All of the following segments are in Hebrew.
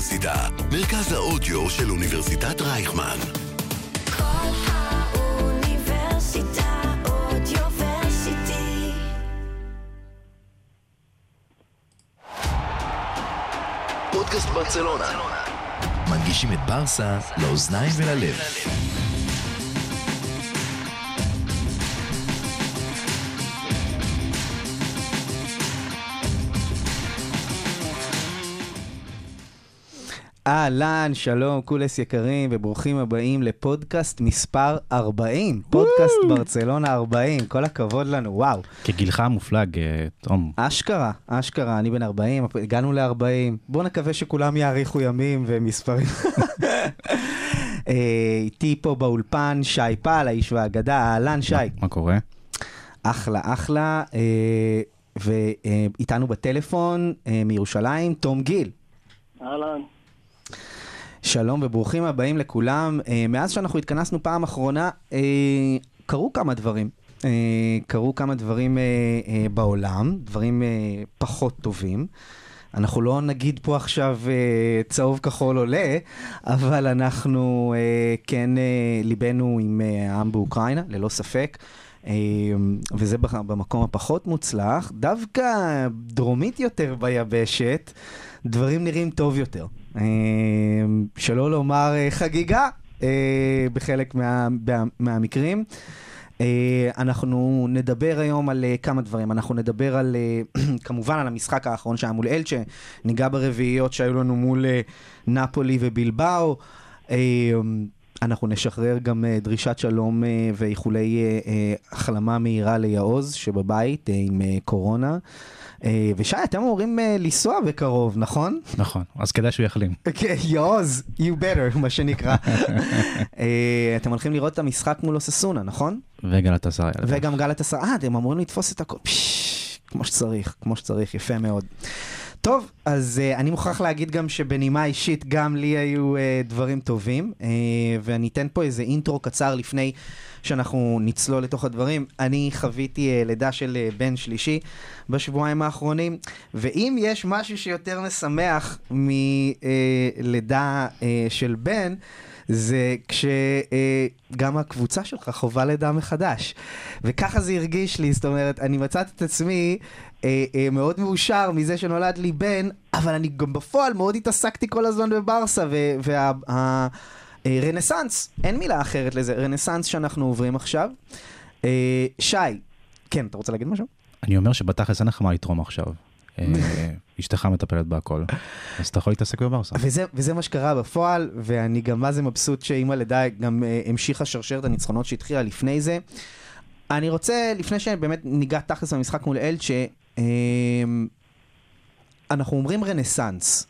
האוניברסיטה, מרכז האודיו של אוניברסיטת רייכמן. כל האוניברסיטה אודיוורסיטי. פודקאסט ברצלונה. מנגישים את ברסה לאוזניים וללב. אהלן, שלום, קולס יקרים, וברוכים הבאים לפודקאסט מספר 40. פודקאסט ברצלונה 40, כל הכבוד לנו, וואו. כגילך המופלג, אה, תום. אשכרה, אשכרה, אני בן 40, הגענו ל-40. בואו נקווה שכולם יאריכו ימים ומספרים. אה, איתי פה באולפן שי פעל, האיש והאגדה, אהלן שי. מה קורה? אחלה, אחלה. אה, ואיתנו בטלפון מירושלים, תום גיל. אהלן. שלום וברוכים הבאים לכולם. אה, מאז שאנחנו התכנסנו פעם אחרונה, אה, קרו כמה דברים. אה, קרו כמה דברים בעולם, דברים פחות טובים. אנחנו לא נגיד פה עכשיו אה, צהוב כחול עולה, אבל אנחנו אה, כן, אה, ליבנו עם אה, העם באוקראינה, ללא ספק. וזה במקום הפחות מוצלח. דווקא דרומית יותר ביבשת, דברים נראים טוב יותר. אה, שלא לומר אה, חגיגה אה, בחלק מה, מה, מהמקרים. אה, אנחנו נדבר היום על כמה דברים. אנחנו נדבר על, כמובן, על המשחק האחרון שהיה מול אלצ'ה, ניגע ברביעיות שהיו לנו מול נפולי ובלבאו. אנחנו נשחרר גם דרישת שלום ואיחולי החלמה מהירה ליעוז שבבית עם קורונה. אה, ושי, אתם אמורים אה, לנסוע בקרוב, נכון? נכון, אז כדאי שהוא יחלים. כן, יעוז, you better, מה שנקרא. אה, אתם הולכים לראות את המשחק מול אוססונה, נכון? וגלת עשרה. וגם גלת עשרה, אה, אתם אמורים לתפוס את הכל, כמו שצריך, כמו שצריך, יפה מאוד. טוב, אז uh, אני מוכרח להגיד גם שבנימה אישית, גם לי היו uh, דברים טובים, uh, ואני אתן פה איזה אינטרו קצר לפני שאנחנו נצלול לתוך הדברים. אני חוויתי uh, לידה של uh, בן שלישי בשבועיים האחרונים, ואם יש משהו שיותר משמח מלידה uh, של בן, זה כשגם הקבוצה שלך חווה לידה מחדש. וככה זה הרגיש לי, זאת אומרת, אני מצאתי את עצמי אה, אה, מאוד מאושר מזה שנולד לי בן, אבל אני גם בפועל מאוד התעסקתי כל הזמן בברסה, והרנסאנס, אין מילה אחרת לזה, רנסאנס שאנחנו עוברים עכשיו. אה, שי, כן, אתה רוצה להגיד משהו? אני אומר שבתכלס אין לך מה לתרום עכשיו. אה, אשתך מטפלת בהכל, אז אתה יכול להתעסק בברסה. וזה, וזה מה שקרה בפועל, ואני גם מה זה מבסוט שעם הלידה גם אה, המשיכה שרשרת הניצחונות שהתחילה לפני זה. אני רוצה, לפני שבאמת ניגע תכלס במשחק מול אלצ'ה, אה, אנחנו אומרים רנסאנס.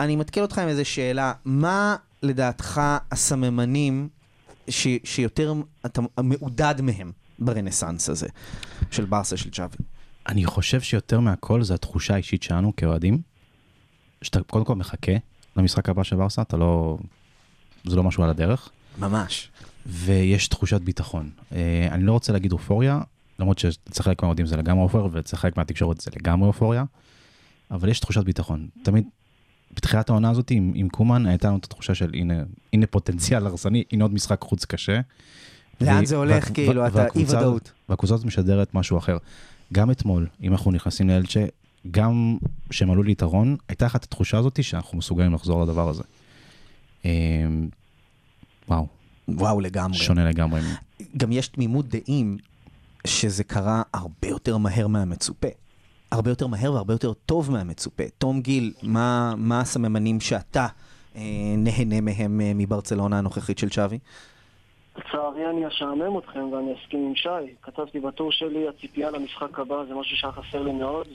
אני מתקיל אותך עם איזו שאלה, מה לדעתך הסממנים ש, שיותר אתה מעודד מהם ברנסאנס הזה של ברסה של צ'אבי? אני חושב שיותר מהכל זה התחושה האישית שלנו כאוהדים, שאתה קודם כל מחכה למשחק הבא של ברסה, אתה לא... זה לא משהו על הדרך, ממש. ויש תחושת ביטחון. אה, אני לא רוצה להגיד אופוריה, למרות שאצל חלק מהאוהדים זה לגמרי אופוריה, ואצל חלק מהתקשורת זה לגמרי אופוריה, אבל יש תחושת ביטחון. תמיד, בתחילת העונה הזאת עם, עם קומן, הייתה לנו את התחושה של הנה, הנה פוטנציאל הרסני, הנה עוד משחק חוץ קשה. לאן ו- זה הולך, וה- כאילו, אתה אי ודאות. והקבוצה הזאת משדרת משהו אחר. גם אתמול, אם אנחנו נכנסים לאלצ'ה, גם שהם עלו ליתרון, הייתה אחת התחושה הזאת שאנחנו מסוגלים לחזור לדבר הזה. אה, וואו, וואו, לגמרי. שונה לגמרי. גם יש תמימות דעים שזה קרה הרבה יותר מהר מהמצופה. הרבה יותר מהר והרבה יותר טוב מהמצופה. תום גיל, מה, מה הסממנים שאתה אה, נהנה מהם אה, מברצלונה הנוכחית של צ'אבי? לצערי אני אשעמם אתכם ואני אסכים עם שי. כתבתי בטור שלי, הציפייה למשחק הבא זה משהו שהיה חסר לי מאוד,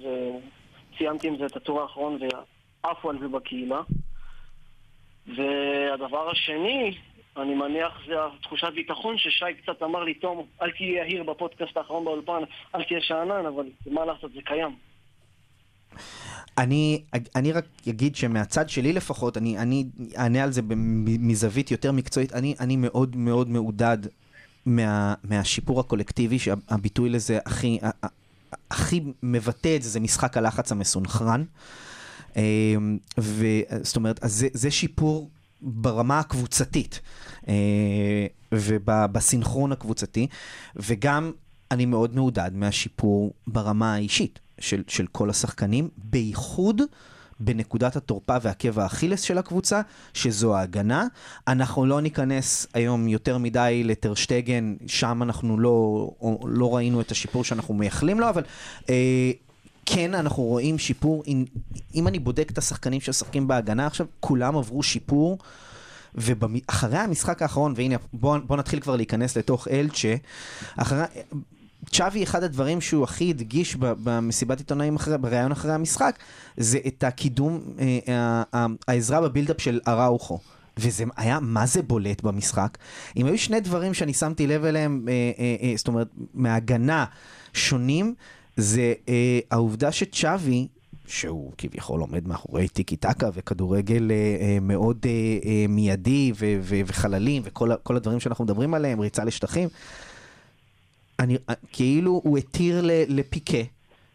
וציימתי עם זה את הטור האחרון ועפו על זה בקהילה. והדבר השני, אני מניח זה התחושת ביטחון ששי קצת אמר לי, תום, אל תהיה יהיר בפודקאסט האחרון באולפן, אל תהיה שאנן, אבל מה לעשות, זה קיים. אני, אני רק אגיד שמהצד שלי לפחות, אני, אענה על זה מזווית יותר מקצועית, אני, אני מאוד מאוד מעודד מה, מהשיפור הקולקטיבי, שהביטוי לזה הכי, הכי מבטא את זה, זה משחק הלחץ המסונכרן. אה, וזאת אומרת, זה, זה שיפור ברמה הקבוצתית אה, ובסינכרון הקבוצתי, וגם אני מאוד מעודד מהשיפור ברמה האישית של, של כל השחקנים, בייחוד בנקודת התורפה ועקב האכילס של הקבוצה, שזו ההגנה. אנחנו לא ניכנס היום יותר מדי לטרשטגן, שם אנחנו לא, לא ראינו את השיפור שאנחנו מייחלים לו, אבל אה, כן אנחנו רואים שיפור, אם, אם אני בודק את השחקנים שמשחקים בהגנה עכשיו, כולם עברו שיפור. ואחרי המשחק האחרון, והנה בואו בוא נתחיל כבר להיכנס לתוך אלצ'ה, אחרי, צ'אבי, אחד הדברים שהוא הכי הדגיש במסיבת עיתונאים, אחרי, בריאיון אחרי המשחק, זה את הקידום, אה, אה, העזרה בבילדאפ של אראוכו. וזה היה, מה זה בולט במשחק? אם היו שני דברים שאני שמתי לב אליהם, אה, אה, אה, זאת אומרת, מהגנה שונים, זה אה, העובדה שצ'אבי, שהוא כביכול עומד מאחורי טיקי טקה וכדורגל אה, אה, מאוד אה, אה, מיידי ו- ו- וחללים וכל הדברים שאנחנו מדברים עליהם, ריצה לשטחים, אני, כאילו הוא התיר ל, לפיקה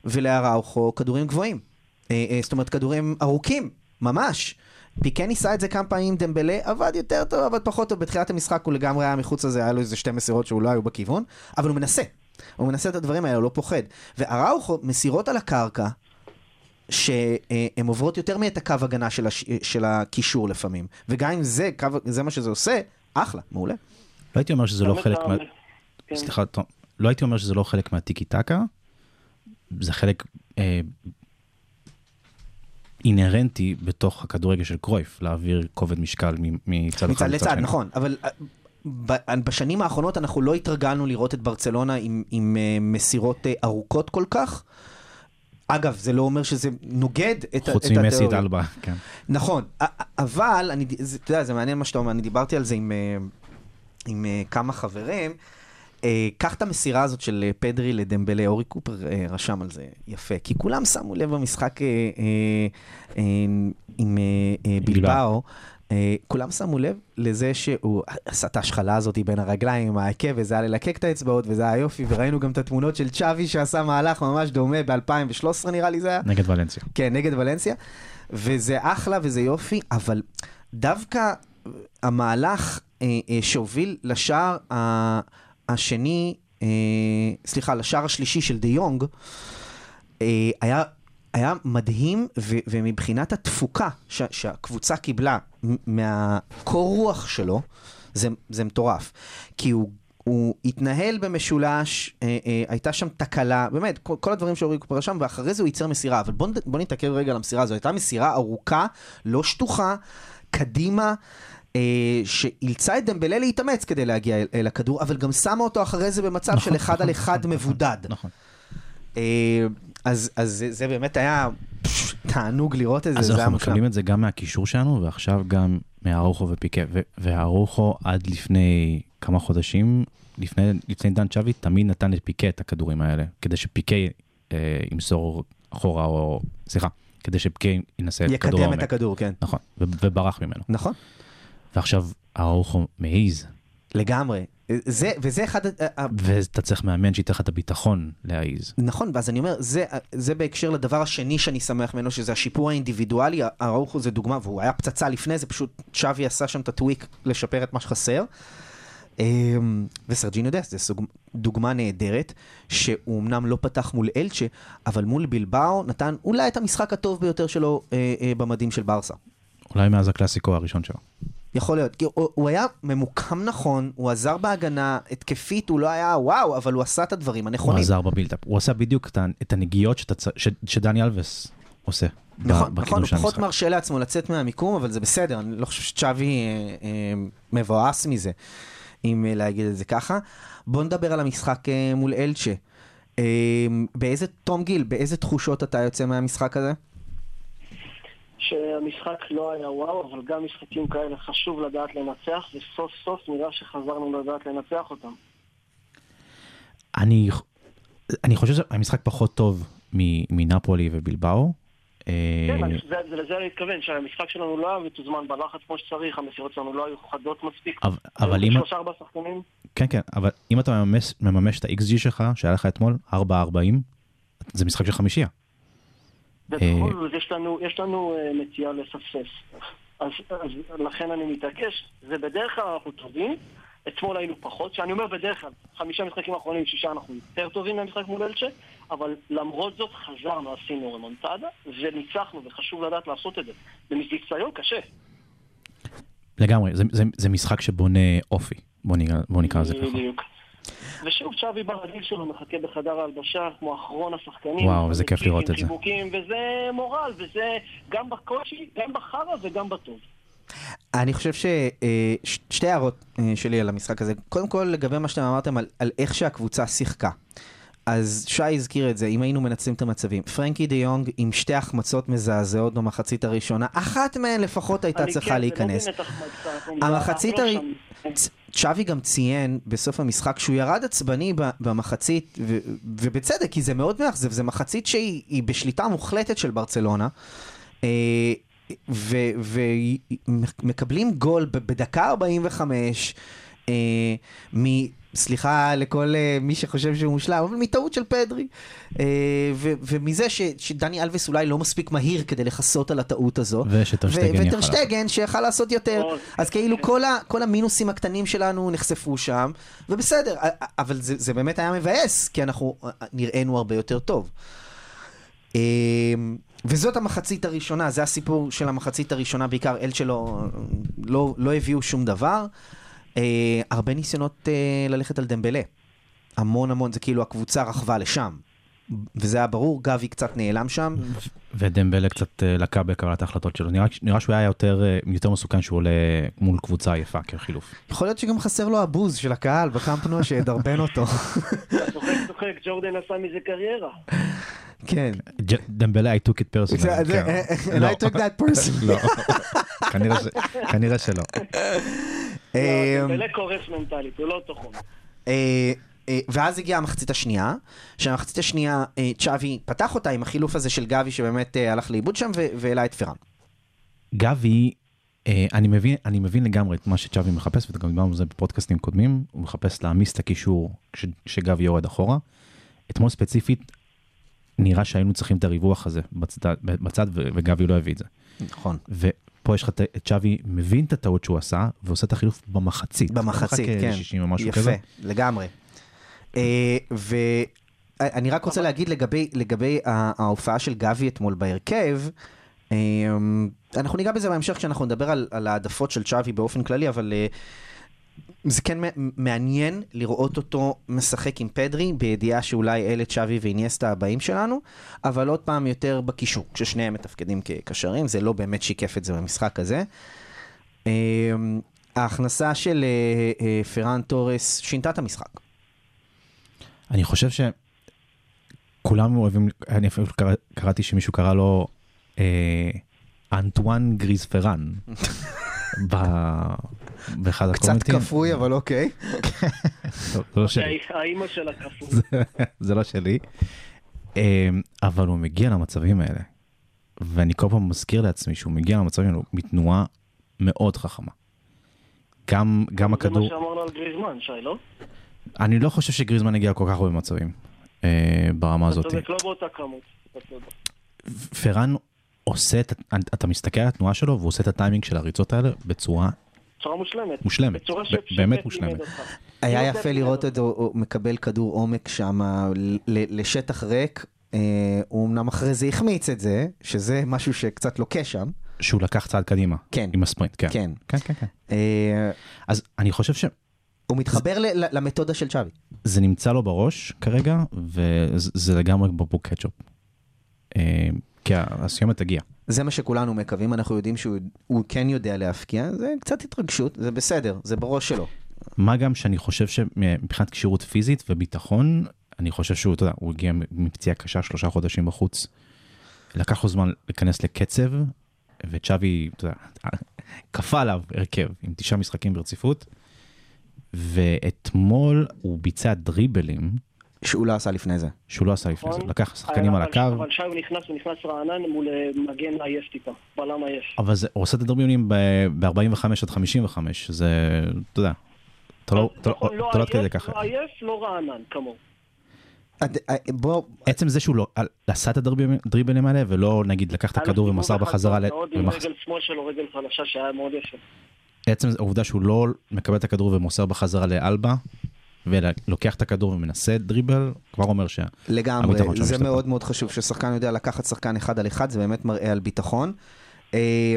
ולאראוכו כדורים גבוהים. אה, אה, זאת אומרת, כדורים ארוכים, ממש. פיקה ניסה את זה כמה פעמים, דמבלה עבד יותר טוב, עבד פחות טוב. בתחילת המשחק הוא לגמרי היה מחוץ לזה, היה לו איזה שתי מסירות שהוא לא היו בכיוון, אבל הוא מנסה. הוא מנסה את הדברים האלה, הוא לא פוחד. ואראוכו, מסירות על הקרקע, שהן עוברות יותר מאת הקו הגנה של, הש... של הקישור לפעמים. וגם אם זה, קו... זה מה שזה עושה, אחלה, מעולה. לא הייתי אומר שזה לא חלק מה... כן. סליחה, לא הייתי אומר שזה לא חלק מהטיקי טקה, זה חלק אה, אינהרנטי בתוך הכדורגל של קרויף, להעביר כובד משקל מצד אחד מצד לצד, שני. נכון, אבל אה, בשנים האחרונות אנחנו לא התרגלנו לראות את ברצלונה עם, עם אה, מסירות אה, ארוכות כל כך. אגב, זה לא אומר שזה נוגד את, ה- חוץ ממסי את התיאוריה. אלבה, כן. נכון, אבל, אני, זה, אתה יודע, זה מעניין מה שאתה אומר, אני דיברתי על זה עם, אה, עם כמה חברים. קח את המסירה הזאת של פדרי לדמבלה, אורי קופר רשם על זה יפה, כי כולם שמו לב במשחק עם בלבאו, כולם שמו לב לזה שהוא עשה את ההשחלה הזאת בין הרגליים העקב, וזה היה ללקק את האצבעות, וזה היה יופי, וראינו גם את התמונות של צ'אבי שעשה מהלך ממש דומה ב-2013 נראה לי זה היה. נגד ולנסיה. כן, נגד ולנסיה, וזה אחלה וזה יופי, אבל דווקא המהלך אה, אה, שהוביל לשער ה- השני, אה, סליחה, לשער השלישי של דה יונג, אה, היה, היה מדהים, ו, ומבחינת התפוקה ש, שהקבוצה קיבלה מהקור רוח שלו, זה, זה מטורף. כי הוא... הוא התנהל במשולש, אה, אה, הייתה שם תקלה, באמת, כל, כל הדברים שאורי קופר רשם, ואחרי זה הוא ייצר מסירה. אבל בוא, נ- בוא נתעכב רגע על המסירה הזו. הייתה מסירה ארוכה, לא שטוחה, קדימה, אה, שאילצה את דמבלה להתאמץ כדי להגיע אל, אל הכדור, אבל גם שמה אותו אחרי זה במצב נכון, של אחד נכון, על אחד נכון, מבודד. נכון. אה, אז, אז זה, זה באמת היה תענוג לראות את זה, אז זה היה אנחנו. מקבלים את זה גם מהקישור שלנו, ועכשיו גם מהארוחו ופיקה. ו- והארוחו עד לפני כמה חודשים, לפני, לפני דן צ'אבי, תמיד נתן לפיקה את הכדורים האלה, כדי שפיקה אה, ימסור אחורה, או סליחה, כדי שפיקה ינסה את כדור יקדם את. הכדור, כן. נכון, וברח ממנו. נכון, ועכשיו הארוחו מעיז, לגמרי. זה, וזה אחד... ואתה צריך מאמן שייתן לך את הביטחון להעיז. נכון, ואז אני אומר, זה, זה בהקשר לדבר השני שאני שמח ממנו, שזה השיפור האינדיבידואלי, אראוחו זה דוגמה, והוא היה פצצה לפני זה, פשוט שווי עשה שם את הטוויק לשפר את מה שחסר. אמ, וסרג'יניו דס, זו דוגמה נהדרת, שהוא אמנם לא פתח מול אלצ'ה, אבל מול בלבאו נתן אולי את המשחק הטוב ביותר שלו אה, אה, במדים של ברסה. אולי מאז הקלאסיקו הראשון שלו. יכול להיות, כי הוא, הוא היה ממוקם נכון, הוא עזר בהגנה, התקפית הוא לא היה וואו, אבל הוא עשה את הדברים הוא הנכונים. עזר בבילדאפ, הוא עשה בדיוק את הנגיעות ש- שדני אלווס עושה. נכון, נכון, הוא פחות. מרשה לעצמו לצאת מהמיקום, אבל זה בסדר, אני לא חושב שצ'אבי אה, אה, מבואס מזה, אם אה, להגיד את זה ככה. בוא נדבר על המשחק אה, מול אלצ'ה. אה, באיזה, תום גיל, באיזה תחושות אתה יוצא מהמשחק הזה? שהמשחק לא היה וואו, אבל גם משחקים כאלה חשוב לדעת לנצח, וסוף סוף נראה שחזרנו לדעת לנצח אותם. אני, אני חושב שהמשחק פחות טוב מנפולי ובלבאו. אה, כן, לזה אני מתכוון, שהמשחק שלנו לא היה מתוזמן בלחץ כמו שצריך, המסירות שלנו לא היו חדות מספיק. אבל- אם... שלושה ארבעה שחקנים, כן, כן, אבל אם אתה מממש, מממש את ה-XG שלך, שהיה לך אתמול, 4.40, זה משחק של חמישייה. ובכל זאת יש לנו, יש לנו אה, נטייה לספסס. אז, אז לכן אני מתעקש, זה בדרך כלל אנחנו טובים, אתמול היינו פחות, שאני אומר בדרך כלל, חמישה משחקים האחרונים, שישה אנחנו יותר טובים מהמשחק מול אלצ'ה, אבל למרות זאת חזרנו, עשינו רמונטדה, וניצחנו, וחשוב לדעת לעשות את זה. במבצעיון קשה. לגמרי, זה, זה, זה משחק שבונה אופי, בוא נקרא, בוא נקרא לזה ככה. בדיוק. ושוב, צ'אבי ברגיל שלו מחכה בחדר ההלבשה כמו אחרון השחקנים. וואו, איזה כיף לראות את זה. חיבוקים, וזה מורל, וזה גם בקושי, גם בחרא וגם בטוב. אני חושב ששתי הערות אה, שלי על המשחק הזה. קודם כל, לגבי מה שאתם אמרתם על, על איך שהקבוצה שיחקה. אז שי הזכיר את זה, אם היינו מנצלים את המצבים. פרנקי דה יונג עם שתי החמצות מזעזעות במחצית הראשונה, אחת מהן לפחות הייתה צריכה כן, להיכנס. לא אנחנו- המחצית. צ- צ'אבי גם ציין בסוף המשחק שהוא ירד עצבני במחצית, ו- ובצדק, כי זה מאוד מאכזב, זה מחצית שהיא היא בשליטה מוחלטת של ברצלונה. אה, ומקבלים גול בדקה 45, אה. סליחה לכל אה, מי שחושב שהוא מושלם, אבל מטעות של פדרי. אה, ו- ומזה ש- שדני אלווס אולי לא מספיק מהיר כדי לכסות על הטעות הזו. ושטרשטגן ו- יכל וטרשטגן שיכל לעשות יותר. אז כאילו כל, ה, כל המינוסים הקטנים שלנו נחשפו שם, ובסדר, אבל זה, זה באמת היה מבאס, כי אנחנו נראינו הרבה יותר טוב. אמ, וזאת המחצית הראשונה, זה הסיפור של המחצית הראשונה, בעיקר אל שלו לא, לא הביאו שום דבר. אה, הרבה ניסיונות אה, ללכת על דמבלה. המון המון, זה כאילו הקבוצה רכבה לשם. וזה היה ברור, גבי קצת נעלם שם. ודמבלה קצת אה, לקה בקבלת ההחלטות שלו. נראה, נראה שהוא היה יותר, אה, יותר מסוכן שהוא עולה מול קבוצה יפה כחילוף. יכול להיות שגם חסר לו הבוז של הקהל בקמפנו שידרבן אותו. צוחק, צוחק, ג'ורדן עשה מזה קריירה. כן. דמבלה, I took it זה- כן. and לא. I took that person. לא, כנראה שלא. אמ, דמבלה קורס מנטלית, הוא לא אותו חומר. אה, אה, ואז הגיעה המחצית השנייה, שהמחצית השנייה אה, צ'אבי פתח אותה עם החילוף הזה של גבי שבאמת הלך לאיבוד שם והעלה את פרן. גבי, אני מבין, אני מבין לגמרי את מה שצ'אבי מחפש, וגם דיברנו על זה בפודקאסטים קודמים, הוא מחפש להעמיס את הקישור כש- כשגבי יורד אחורה. אתמול ספציפית, נראה שהיינו צריכים את הריווח הזה בצד, בצד וגבי לא הביא את זה. נכון. ופה יש לך את- צ'אבי מבין את הטעות שהוא עשה, ועושה את החילוף במחצית. במחצית, לא מחכה כן. 60 או משהו יפה, כזה. לגמרי. אה, ואני רק רוצה להגיד לגבי, לגבי ההופעה של גבי אתמול בהרכב, אה, אנחנו ניגע בזה בהמשך כשאנחנו נדבר על, על העדפות של צ'אבי באופן כללי, אבל אה, זה כן מעניין לראות אותו משחק עם פדרי, בידיעה שאולי אלה צ'אבי ואיניאסטה הבאים שלנו, אבל עוד פעם יותר בקישור, כששניהם מתפקדים כקשרים, זה לא באמת שיקף את זה במשחק הזה. אה, ההכנסה של אה, אה, פרן תורס שינתה את המשחק. אני חושב שכולם אוהבים, אני אפילו קרא, קראתי שמישהו קרא לו אה, אנטואן גריזפרן. ב- באחד קצת הקומנטים. כפוי, אבל אוקיי. לא, זה לא שלי. האימא של הכפול. זה לא שלי. אבל הוא מגיע למצבים האלה. ואני כל פעם מזכיר לעצמי שהוא מגיע למצבים האלו מתנועה מאוד חכמה. גם, גם זה מה הכדור, שאמרנו על גריזמן, שי, לא? אני לא חושב שגריזמן הגיע כל כך הרבה מצבים אה, ברמה אתה הזאת. צודק, לא באותה כמות. אתה. פרן עושה, את, אתה מסתכל על התנועה שלו והוא עושה את הטיימינג של הריצות האלה בצורה בצורה מושלמת. מושלמת, בצורה באמת מושלמת. היה יפה. לראות אותו הוא מקבל כדור עומק שם ל- לשטח ריק. אה, הוא אמנם אחרי זה החמיץ את זה, שזה משהו שקצת לוקה שם. שהוא לקח צעד קדימה. כן. עם הספרינט, כן. כן. כן, כן, כן. אה, אז אני חושב שזה הוא מתחבר ל- ל- למתודה של צ'אבי. נמצא לו בראש כרגע, וזה לגמרי בבוק קטשופ. כי הסיומת תגיע. זה מה שכולנו מקווים, אנחנו יודעים שהוא הוא כן יודע להפקיע, זה קצת התרגשות, זה בסדר, זה בראש שלו. מה גם שאני חושב שמבחינת כשירות פיזית וביטחון, אני חושב שהוא, אתה יודע, הוא הגיע מפציעה קשה שלושה חודשים בחוץ. לקח לו זמן להיכנס לקצב, וצ'אבי, אתה יודע, כפה עליו הרכב עם תשעה משחקים ברציפות, ואתמול הוא ביצע דריבלים שהוא לא עשה לפני זה. שהוא לא עשה לפני זה, נכון. לקח שחקנים על אבל- הקו, אבל שי הוא נכנס, הוא נכנס רענן מול אה, מגן עייף טיפה, בלם עייף. אבל זה, הוא עושה את הדריבלים ב-45 עד 55, זה, אתה יודע, אתה לא לא- נכון, אתה לא עד כדי ככה. לא עייף, לא רענן, כמוהו. אה, בוא, עצם זה שהוא לא עשה את הדריבלים- האלה, ולא נגיד לקח את הכדור ומסר בחזרה, ל- מאוד עם רגל שמאל שלו, רגל חלשה שהיה מאוד יפה. עצם העובדה שהוא לא מקבל את הכדור ומוסר בחזרה לאלבה, ולוקח את הכדור ומנסה דריבל, כבר אומר שה... לגמרי, זה משתפר. מאוד מאוד חשוב ששחקן יודע לקחת שחקן אחד על אחד, זה באמת מראה על ביטחון. אה,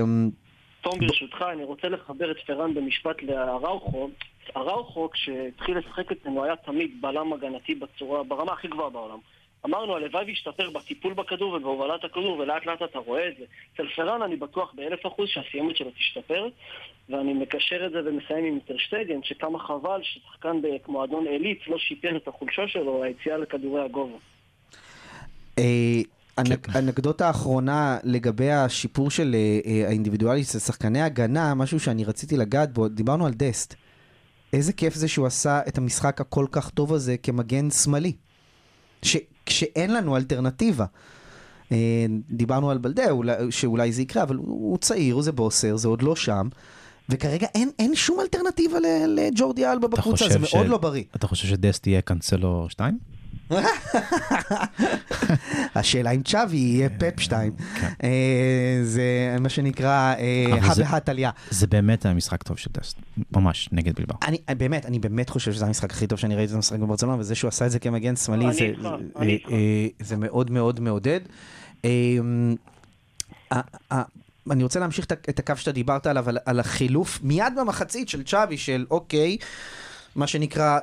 תום, ברשותך, אני רוצה לחבר את פרן במשפט לאראוכו. אראוכו, כשהתחיל לשחק אצלנו, היה תמיד בלם הגנתי בצורה, ברמה הכי גבוהה בעולם. אמרנו, הלוואי וישתפר בטיפול בכדור ובהובלת הכדור, ולאט לאט אתה רואה את זה. אצל פרן אני בטוח באלף אחוז שהסיימת שלו תשתפר, ואני מקשר את זה ומסיים עם טרשטגן, שכמה חבל ששחקן במועדון עילית לא שיפר את החולשה שלו, היציאה לכדורי הגובה. אה, אנק- אנקדוטה אחרונה לגבי השיפור של אה, אה, האינדיבידואלי של שחקני הגנה, משהו שאני רציתי לגעת בו, דיברנו על דסט. איזה כיף זה שהוא עשה את המשחק הכל כך טוב הזה כמגן שמאלי. ש- כשאין לנו אלטרנטיבה. אה, דיברנו על בלדה, אולי- שאולי זה יקרה, אבל הוא, צעיר, זה בוסר, זה עוד לא שם. וכרגע אין, אין שום אלטרנטיבה לג'ורדי אלבה בקבוצה, זה ש- מאוד לא בריא. אתה חושב שדסט יהיה קאנסלו 2? השאלה אם צ'אבי יהיה פפ 2. זה מה שנקרא אה, כן. אבל זה- הא בהא תליא. זה באמת היה משחק טוב של דסט, ממש, נגד בלבר. אני באמת, אני באמת חושב שזה המשחק הכי טוב שאני ראיתי במשחק בברצלונה, וזה שהוא עשה את זה כמגן שמאלי, זה-. אה, מאוד מאוד מעודד. אה, אה, אה, אני רוצה להמשיך את את הקו שאתה דיברת עליו, על- על החילוף מיד במחצית של צ'אבי, של אוקיי, מה שנקרא,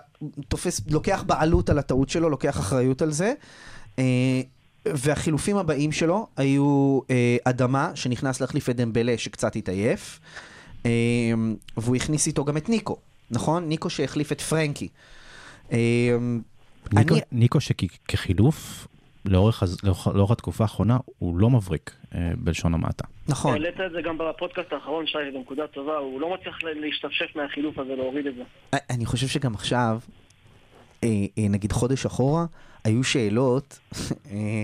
תופס, לוקח בעלות על הטעות שלו, לוקח אחריות על זה. אה, והחילופים הבאים שלו היו אה, אדמה, שנכנס להחליף את דמבלה, שקצת התעייף, אה, והוא הכניס איתו גם את ניקו, נכון? ניקו שהחליף את פרנקי. ניקו, אני- ניקו שכחילוף, לאורך, לאורך, לאורך התקופה האחרונה, הוא לא מבריק, אה, בלשון המעטה. נכון. העלית את זה גם בפודקאסט האחרון, שי, זו נקודה טובה, הוא לא מצליח להשתפשף מהחילוף הזה, להוריד את זה. אני חושב שגם עכשיו, אה, אה, נגיד חודש אחורה, היו שאלות, אה,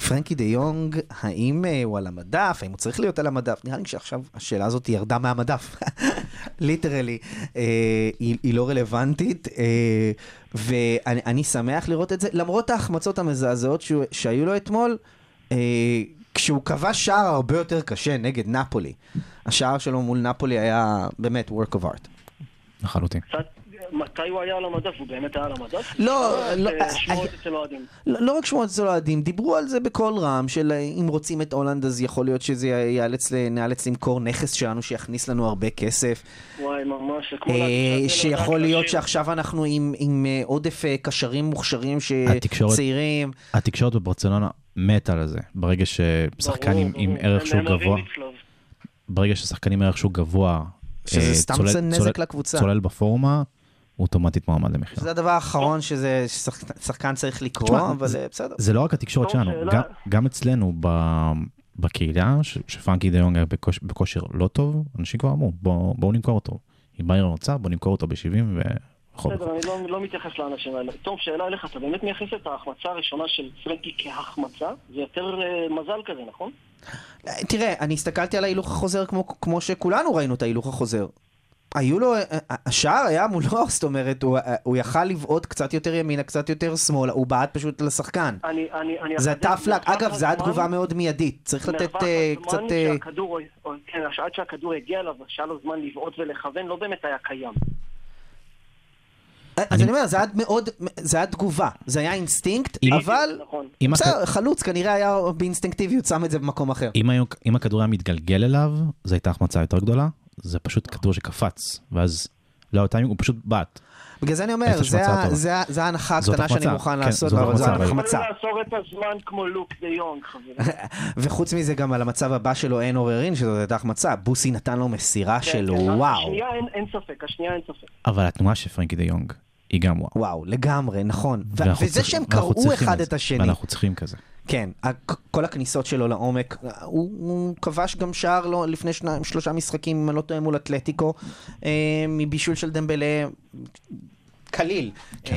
פרנקי דה יונג, האם אה, הוא על המדף, האם הוא צריך להיות על המדף? נראה לי שעכשיו השאלה הזאת ירדה מהמדף, literally, אה, היא, היא לא רלוונטית, אה, ואני אני שמח לראות את זה, למרות ההחמצות המזעזעות שהוא- שהיו לו אתמול, כשהוא כבש שער הרבה יותר קשה נגד נפולי. השער שלו מול נפולי היה באמת work of art. לחלוטין. קצת, מתי הוא היה על המדף? הוא באמת היה על המדף? לא, לא, אה, שמועות אצל אוהדים. לא, לא רק שמועות אצל אוהדים, דיברו על זה בקול רם, של אה, אם רוצים את הולנד אז יכול להיות שזה נאלץ למכור נכס שלנו שיכניס לנו הרבה כסף. וואי, ממש, זה כמו אה, שיכול להיות. שעכשיו אנחנו עם, עודף קשרים מוכשרים שצעירים. התקשורת בברצלונה מתה על זה. ברגע ששחקן עם. ערך שהוא גבוה. ברגע ששחקנים עם ערך שהוא גבוה, שזה סתם צולל- עושה נזק צולל- לקבוצה. צולל בפורמה, אוטומטית מועמד למכירה. זה הדבר האחרון שזה ששחקן צריך לקרוא, אבל זה- בסדר. זה לא רק התקשורת טוב, שלנו. גם, אצלנו ב, בקהילה, שפרנקי דיונג היה בכוש, בכושר לא טוב, אנשים כבר אמרו, בואו בוא נמכור אותו. אם ביירן רוצה, בואו נמכור אותו ב-70 ויכול. בסדר, אני לא, לא מתייחס לאנשים האלה. טוב, שאלה אליך, אתה באמת מייחס את ההחמצה הראשונה של פרנקי כהחמצה? זה יותר אה, מזל כזה, נכון? אה, תראה, אני הסתכלתי על ההילוך החוזר כמו, כמו שכולנו ראינו את ההילוך החוזר. היו לו, אה, השער היה מולו, זאת אומרת, הוא, אה, הוא יכל לבעוט קצת יותר ימינה, קצת יותר שמאלה, הוא בעט פשוט לשחקן. אני, אני, אני זה אחדד, tough luck, מרווח אגב, זו הייתה תגובה מאוד מיידית, צריך לתת מרווח אה, הזמן קצת... אה, שהכדור, כן, עד שהכדור הגיע אליו, שהיה לו זמן לבעוט ולכוון, לא באמת היה קיים. אז אני- אומר, זה היה מאוד, זה היה תגובה, זה היה אינסטינקט, אבל נכון. בסדר, חלוץ כנראה היה באינסטינקטיביות, שם את זה במקום אחר. אם הכדור היה מתגלגל אליו, זו הייתה החמצה יותר גדולה, זה פשוט כדור שקפץ, ואז לא היה טיימינג, הוא פשוט בעט. בגלל זה אני אומר, זה ההנחה הקטנה שאני מוכן כן, לעשות, אבל זו החמצה, לעצור את הזמן כמו לוק דה יונג, חברים. וחוץ מזה גם על המצב הבא שלו אין עוררין, שזאת הייתה החמצה. בוסי נתן לו מסירה כן, שלו, כן, וואו. השנייה אין, ספק, השנייה אין ספק. אבל התנועה של פרנקי דה יונג היא גם וואו. וואו, לגמרי, נכון. וזה שהם קראו אחד את השני. ואנחנו צריכים כזה. כן, כל הכניסות שלו לעומק, הוא, הוא כבש גם שער לו לפני שניים, שלושה משחקים, אם אני לא טועה, מול אתלטיקו, אה, מבישול של דמבלה, קליל. כן.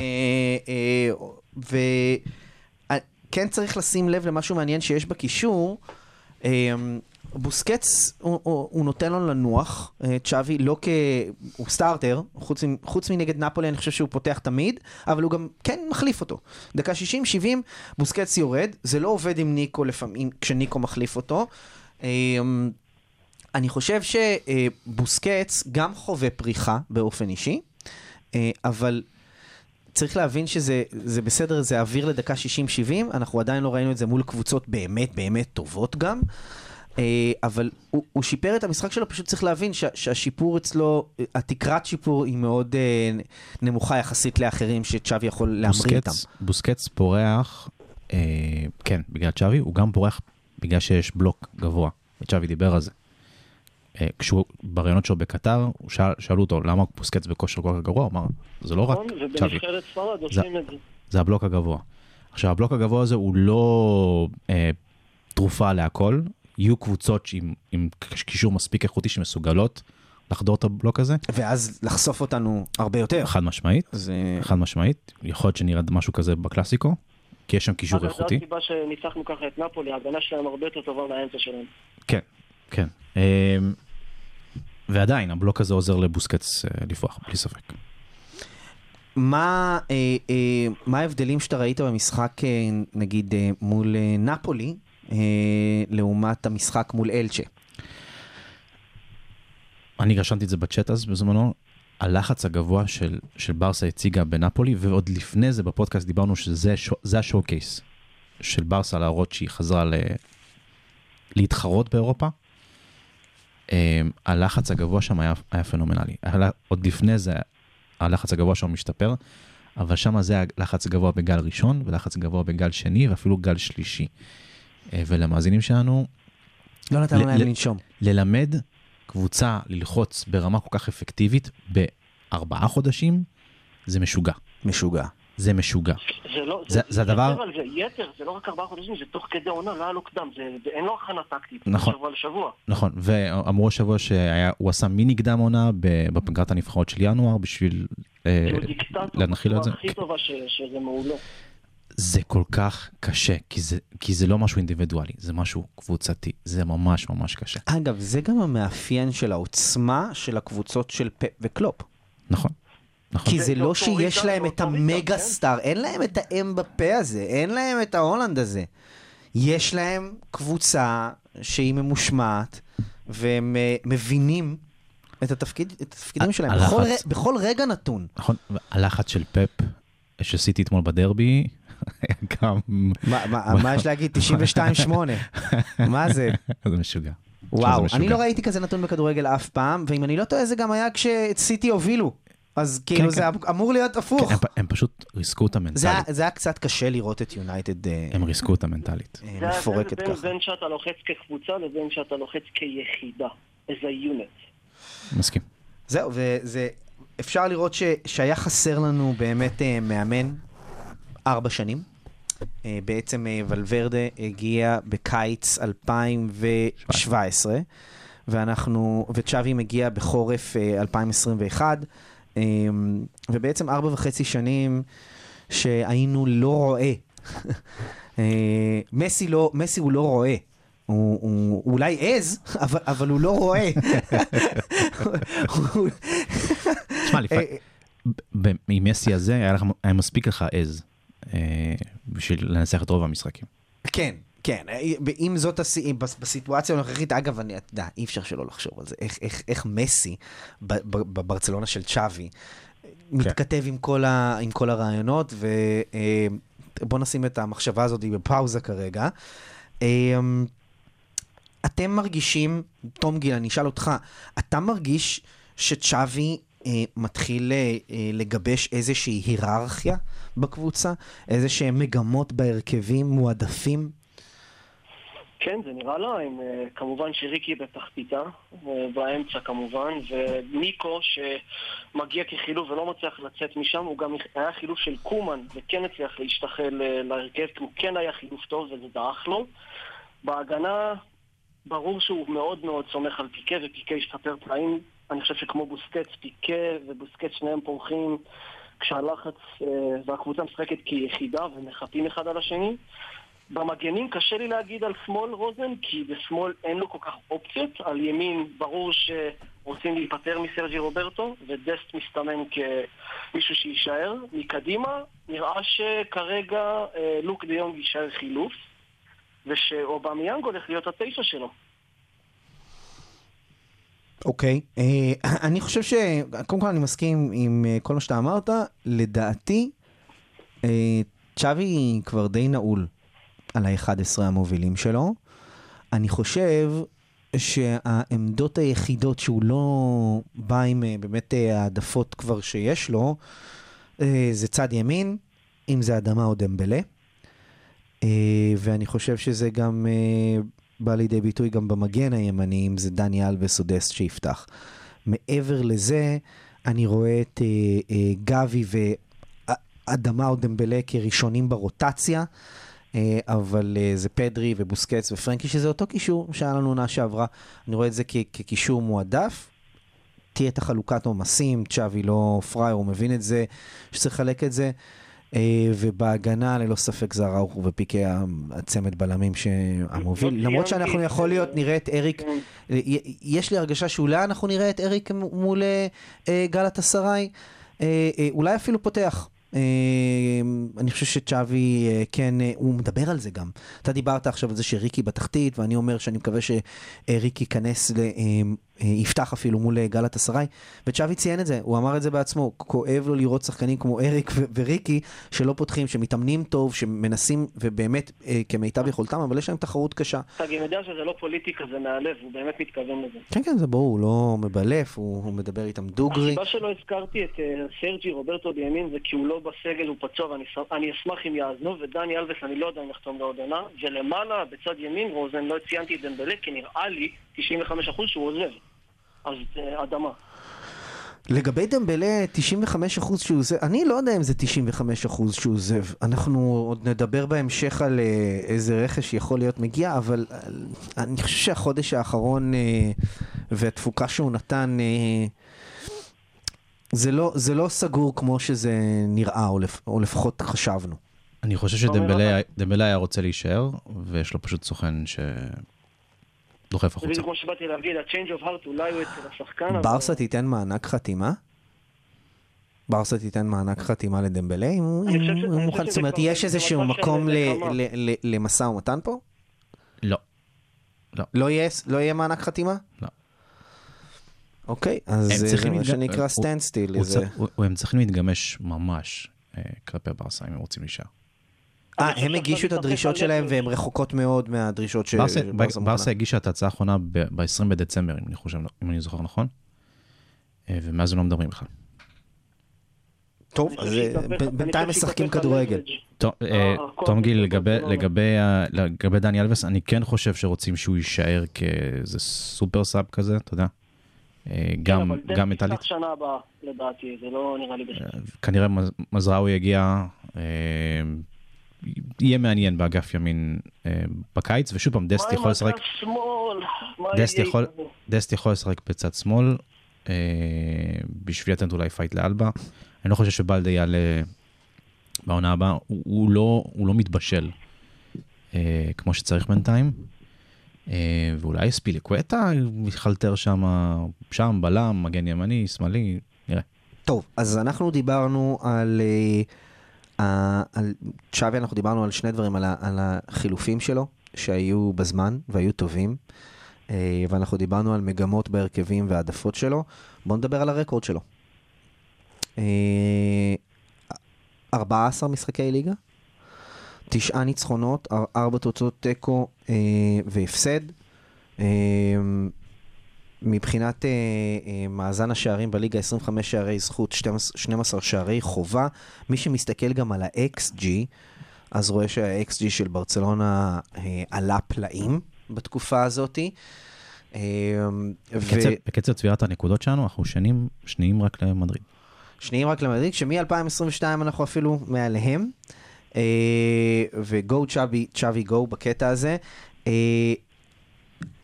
וכן צריך לשים לב למשהו מעניין שיש בקישור, אה, בוסקץ, הוא, הוא, נותן לו לנוח, אה, צ'אבי, לא כ... הוא סטארטר, חוץ, חוץ מנגד נפולי, אני חושב שהוא פותח תמיד, אבל הוא גם כן מחליף אותו. דקה 60-70, בוסקץ יורד, זה לא עובד עם ניקו לפעמים, כשניקו מחליף אותו. אה, אני חושב שבוסקץ גם חווה פריחה באופן אישי, אה, אבל צריך להבין שזה זה בסדר, זה אוויר לדקה 60-70, אנחנו עדיין לא ראינו את זה מול קבוצות באמת באמת טובות גם. אה, אבל הוא, הוא שיפר את המשחק שלו, פשוט צריך להבין שה, שהשיפור אצלו, אה, התקרת שיפור היא מאוד אה, נמוכה יחסית לאחרים שצ'אבי יכול להמריא איתם. בוסקץ, פורח, אה, כן, בגלל צ'אבי, הוא גם פורח בגלל שיש בלוק גבוה. וצ'אבי דיבר על זה. אה, כשהוא, בראיונות שלו בקטר, שאל, שאלו אותו למה בוסקץ בכושר כל כך גרוע, הוא אמר, זה לא רק נכון? צ'אבי, זה. זה הבלוק הגבוה. עכשיו, הבלוק הגבוה הזה הוא לא אה, תרופה להכל, יהיו קבוצות עם, עם קישור מספיק איכותי שמסוגלות לחדור את הבלוק הזה, ואז לחשוף אותנו הרבה יותר. חד משמעית, זה... חד משמעית, יכול להיות שנראה משהו כזה בקלאסיקו, כי יש שם קישור אגב, זו איכותי. הסיבה שניצחנו ככה את נפולי, ההגנה שלהם הרבה יותר טובה מהאמצע שלהם. כן, כן. אה, ועדיין, הבלוק הזה עוזר לבוסקץ אה, לפרוח, בלי ספק. מה, אה, אה, מה ההבדלים שאתה ראית במשחק, אה, נגיד, אה, מול אה, נפולי, לעומת המשחק מול אלצ'ה? אני רשמתי את זה בצ'אט אז בזמנו, הלחץ הגבוה של, של ברסה הציגה בנפולי, ועוד לפני זה בפודקאסט דיברנו שזה שו- זה השואו קייס של ברסה להראות שהיא חזרה ל... להתחרות באירופה. Um, הלחץ הגבוה שם היה, היה פנומנלי. עוד לפני זה הלחץ הגבוה שם משתפר, אבל שם זה הלחץ הגבוה בגל ראשון, ולחץ גבוה בגל שני, ואפילו גל שלישי. Uh, ולמאזינים שלנו, לא נתנו להם לנשום. ללמד קבוצה ללחוץ ברמה כל כך אפקטיבית בארבעה חודשים, זה משוגע. משוגע. זה משוגע. זה לא, זה- זה הדבר- יתר על זה, יתר, זה לא רק ארבעה חודשים, זה תוך כדי עונה, לא היה לו קדם, זה, זה, אין לו הכנה טקטית, נכון. שבוע לשבוע. נכון, ואמרו השבוע שהוא עשה מיני קדם עונה בפגרת הנבחרות של ינואר בשביל אה, דיקטטור להנחיל את זה. בצורה הכי טובה ש, שזה מעולה. זה כל כך קשה, כי זה, כי זה לא משהו אינדיבידואלי, זה משהו קבוצתי, זה ממש ממש קשה. אגב, זה גם המאפיין של העוצמה של הקבוצות של פפ וקלופ. נכון, נכון. כי זה זה לא שיש להם את המגה כן. סטאר, אין להם את האמבפה הזה, אין להם את ההאלנד הזה. יש להם קבוצה שהיא ממושמעת, והם אה, מבינים את התפקיד- את התפקידים שלהם. הלחץ. בכל ר- בכל רגע נתון. נכון, הלחץ של פפ שעשיתי אתמול בדרבי, גם... מה- יש להגיד? 92-8. מה זה? זה משוגע. וואו, זה משוגע. אני לא ראיתי כזה נתון בכדורגל אף פעם, ואם אני לא טועה זה גם היה כשסיטי הובילו. אז כאילו כן. זה אמור להיות הפוך. כן, הם, הם פשוט ריסקו אותה זה היה- מנטלית. זה היה קצת קשה לראות את יונייטד אה, הם ריסקו אותה מנטלית. אה, זה מפורקת בין, ככה. בין שאתה לוחץ כקבוצה לבין שאתה לוחץ כיחידה, a unit. מסכים. זהו, וזה, אפשר לראות ש, שהיה חסר לנו באמת אה, מאמן ארבע שנים. אה, בעצם אה, ולוורדה הגיע בקיץ 2017, ואנחנו, וצ'אבי מגיע בחורף אה, 2021, אה, ובעצם ארבע וחצי שנים שהיינו לא רואה. אה, מסי, לא, מסי הוא לא רואה. הוא, הוא, הוא אולי עז, אבל, אבל הוא לא רואה. תשמע, לפעמים, עם מסי הזה היה מספיק לך עז בשביל לנצח את רוב המשחקים. כן, כן, אם זאת, הס... בסיטואציה הנוכחית, אגב, אני, אתה יודע, אי אפשר שלא לחשוב על זה, איך, איך, איך מסי בברצלונה של צ'אבי מתכתב עם כל, ה... עם כל הרעיונות, ובוא נשים את המחשבה הזאת בפאוזה כרגע. אה, אתם מרגישים, תום גיל, אני אשאל אותך, אתה מרגיש שצ'אבי אה, מתחיל אה, אה, לגבש איזושהי היררכיה בקבוצה? איזה שהם מגמות בהרכבים מועדפים? כן, זה נראה להם. אה, כמובן שריקי בתחתיתה, אה, באמצע כמובן, וניקו שמגיע כחילוף ולא מצליח לצאת משם, הוא גם היה חילוף של קומן, וכן הצליח להשתחל אה, להרכב, כי הוא כן היה חילוף טוב וזה דעך לו. בהגנה, ברור שהוא מאוד מאוד סומך על פיקה, ופיקה השתפר פלאים. אני חושב שכמו בוסקץ, פיקה ובוסקץ שניהם פורחים כשהלחץ אה, והקבוצה משחקת כיחידה ומחפים אחד על השני. במגנים קשה לי להגיד על שמאל רוזן, כי בשמאל אין לו כל כך אופציות. על ימין ברור שרוצים להיפטר מסרג'י רוברטו, ודסט מסתמן כמישהו שיישאר. מקדימה נראה שכרגע אה, לוק דה יונג יישאר חילוף, ושאובמיאנג הולך להיות התשע שלו. אוקיי, אה, אני חושב ש... קודם כל אני מסכים עם אה, כל מה שאתה אמרת. לדעתי, אה, צ'אבי כבר די נעול על ה-11 המובילים שלו. אני חושב שהעמדות היחידות שהוא לא בא עם באמת העדפות כבר שיש לו, זה צד ימין, אם זה אדמה או דמבלה. ואני חושב שזה גם בא לידי ביטוי גם במגן הימני, אם זה דני אלבס או דסט שיפתח. מעבר לזה, אני רואה את אה, אה, גבי ואדמה או דמבלה כראשונים ברוטציה. אה, אבל אה, זה פדרי ובוסקץ ופרנקי, שזה אותו קישור שהיה לנו עונה שעברה. אני רואה את זה כקישור מועדף. תהיה את החלוקת עומסים, צ'אבי לא פראייר, הוא מבין את זה, שצריך לחלק את זה. אה, ובהגנה, ללא ספק זה אראוכו ופיקי הצמד בלמים שהמוביל. לא למרות שאנחנו יכול. להיות, נראה את אריק, כן. י- יש לי הרגשה שאולי אנחנו נראה את אריק מול אה, אה, גלת אסריי, אה, אה, אולי אפילו פותח. אה, אני חושב שצ'אבי, אה, כן, אה, הוא מדבר על זה גם. אתה דיברת עכשיו על זה שריקי בתחתית, ואני אומר שאני מקווה שריקי ייכנס, ל- אה, אה, יפתח אפילו מול אה, גלת אסריי, וצ'אבי ציין את זה, הוא אמר את זה בעצמו, כואב לו לראות שחקנים כמו אריק ו- וריקי, שלא פותחים, שמתאמנים טוב, שמנסים, ובאמת אה, כמיטב יכולתם, אבל יש להם תחרות קשה. אתה גם יודע שזה לא פוליטיקה, זה מהלב, הוא באמת מתכוון לזה. כן, כן, זה ברור, הוא לא מבלף, הוא, הוא מדבר איתם דוגרי. הסיבה שלא הזכרתי את אה, סרג'י רוברטו בימין זה כי הוא לא בסגל, הוא פצוע ואני אני אשמח אם יאזנו, ודני אלבס אני לא יודע אם יחתום לעוד עונה, ולמעלה, בצד ימין, רוזן, לא ציינתי את דמבלה, כי נראה לי 95% שהוא עוזב. אז אה, אדמה. לגבי דמבלה, 95% שהוא עוזב, אני לא יודע אם זה 95% שהוא עוזב. אנחנו עוד נדבר בהמשך על אה, איזה רכש יכול להיות מגיע, אבל אה, אני חושב שהחודש האחרון והתפוקה שהוא נתן, זה לא, זה לא סגור כמו שזה נראה, או, לפ, או לפחות חשבנו. אני חושב שדמבלה דמבלה היה רוצה להישאר, ויש לו פשוט סוכן שדוחף זה החוצה. בדיוק כמו שבאתי להגיד, ה-change of heart אולי הוא אצל השחקן, אבל... ברסה תיתן מענק חתימה? ברסה תיתן מענק חתימה לדמבלה אם הוא מוכן? זאת אומרת, יש איזשהו מקום למשא ומתן פה? לא. לא יהיה, לא יהיה מענק חתימה? לא. אוקיי, אז זה צריכים מה שנקרא הוא- standstill. הוא צריך- הוא- הם צריכים להתגמש ממש אה, כלפי ברסה אם הם רוצים להישאר. אה, הם הגישו את הדרישות שלהם. והן רחוקות מאוד מהדרישות ש- ברסה-. ברסה הגישה את ההצעה האחרונה ב-20 בדצמבר, אם אני חושב, אם אני זוכר נכון. אה, ומאז הם לא מדברים בכלל. טוב, אז אה, בינתיים משחקים כדורגל. תום- אה, תום גיל, של לגבי- דני אלבס, אני כן חושב שרוצים שהוא יישאר כאיזה סופר סאב כזה, אתה יודע. כן, גם אבל גם מנטאלית. יפתח שנה הבאה, לדעתי, זה לא נראה לי בסדר. כנראה מז- מזרעוי יגיע, יהיה מעניין באגף ימין אה, בקיץ, ושוב פעם, דסט יכול לשחק, מה עם אגף שמאל? מה דסט יכול-? דסט יכול לשחק בצד שמאל, אה, בשביל לתת אולי fight לאלבה. אני לא חושב שבלדה יעלה בעונה הבאה, הוא, הוא, לא, הוא לא מתבשל אה, כמו שצריך בינתיים. אה, ואולי ספיליקווטה יחלטר שם, שם בלם, מגן ימני, שמאלי, נראה. טוב, אז אנחנו דיברנו על, אה, על צ'אבי, אנחנו דיברנו על שני דברים, על, ה- על החילופים שלו, שהיו בזמן והיו טובים, אה, ואנחנו דיברנו על מגמות בהרכבים והעדפות שלו. בואו נדבר על הרקורד שלו. אה, 14 משחקי ליגה, תשעה ניצחונות, אר- ארבע תוצאות תיקו אה, והפסד. מבחינת אה, אה, מאזן השערים בליגה, 25 שערי זכות, 12, 12 שערי חובה. מי שמסתכל גם על ה-XG, אז רואה שה-XG של ברצלונה אה, עלה פלאים בתקופה הזאת. אה, בקצב, בקצב צבירת הנקודות שלנו, אנחנו שנים, שניים רק למדריד. ושניים רק למדריד, שמ-2022 אנחנו אפילו מעליהם. אה, וגו צ'אבי, צ'אבי גו בקטע הזה. אה,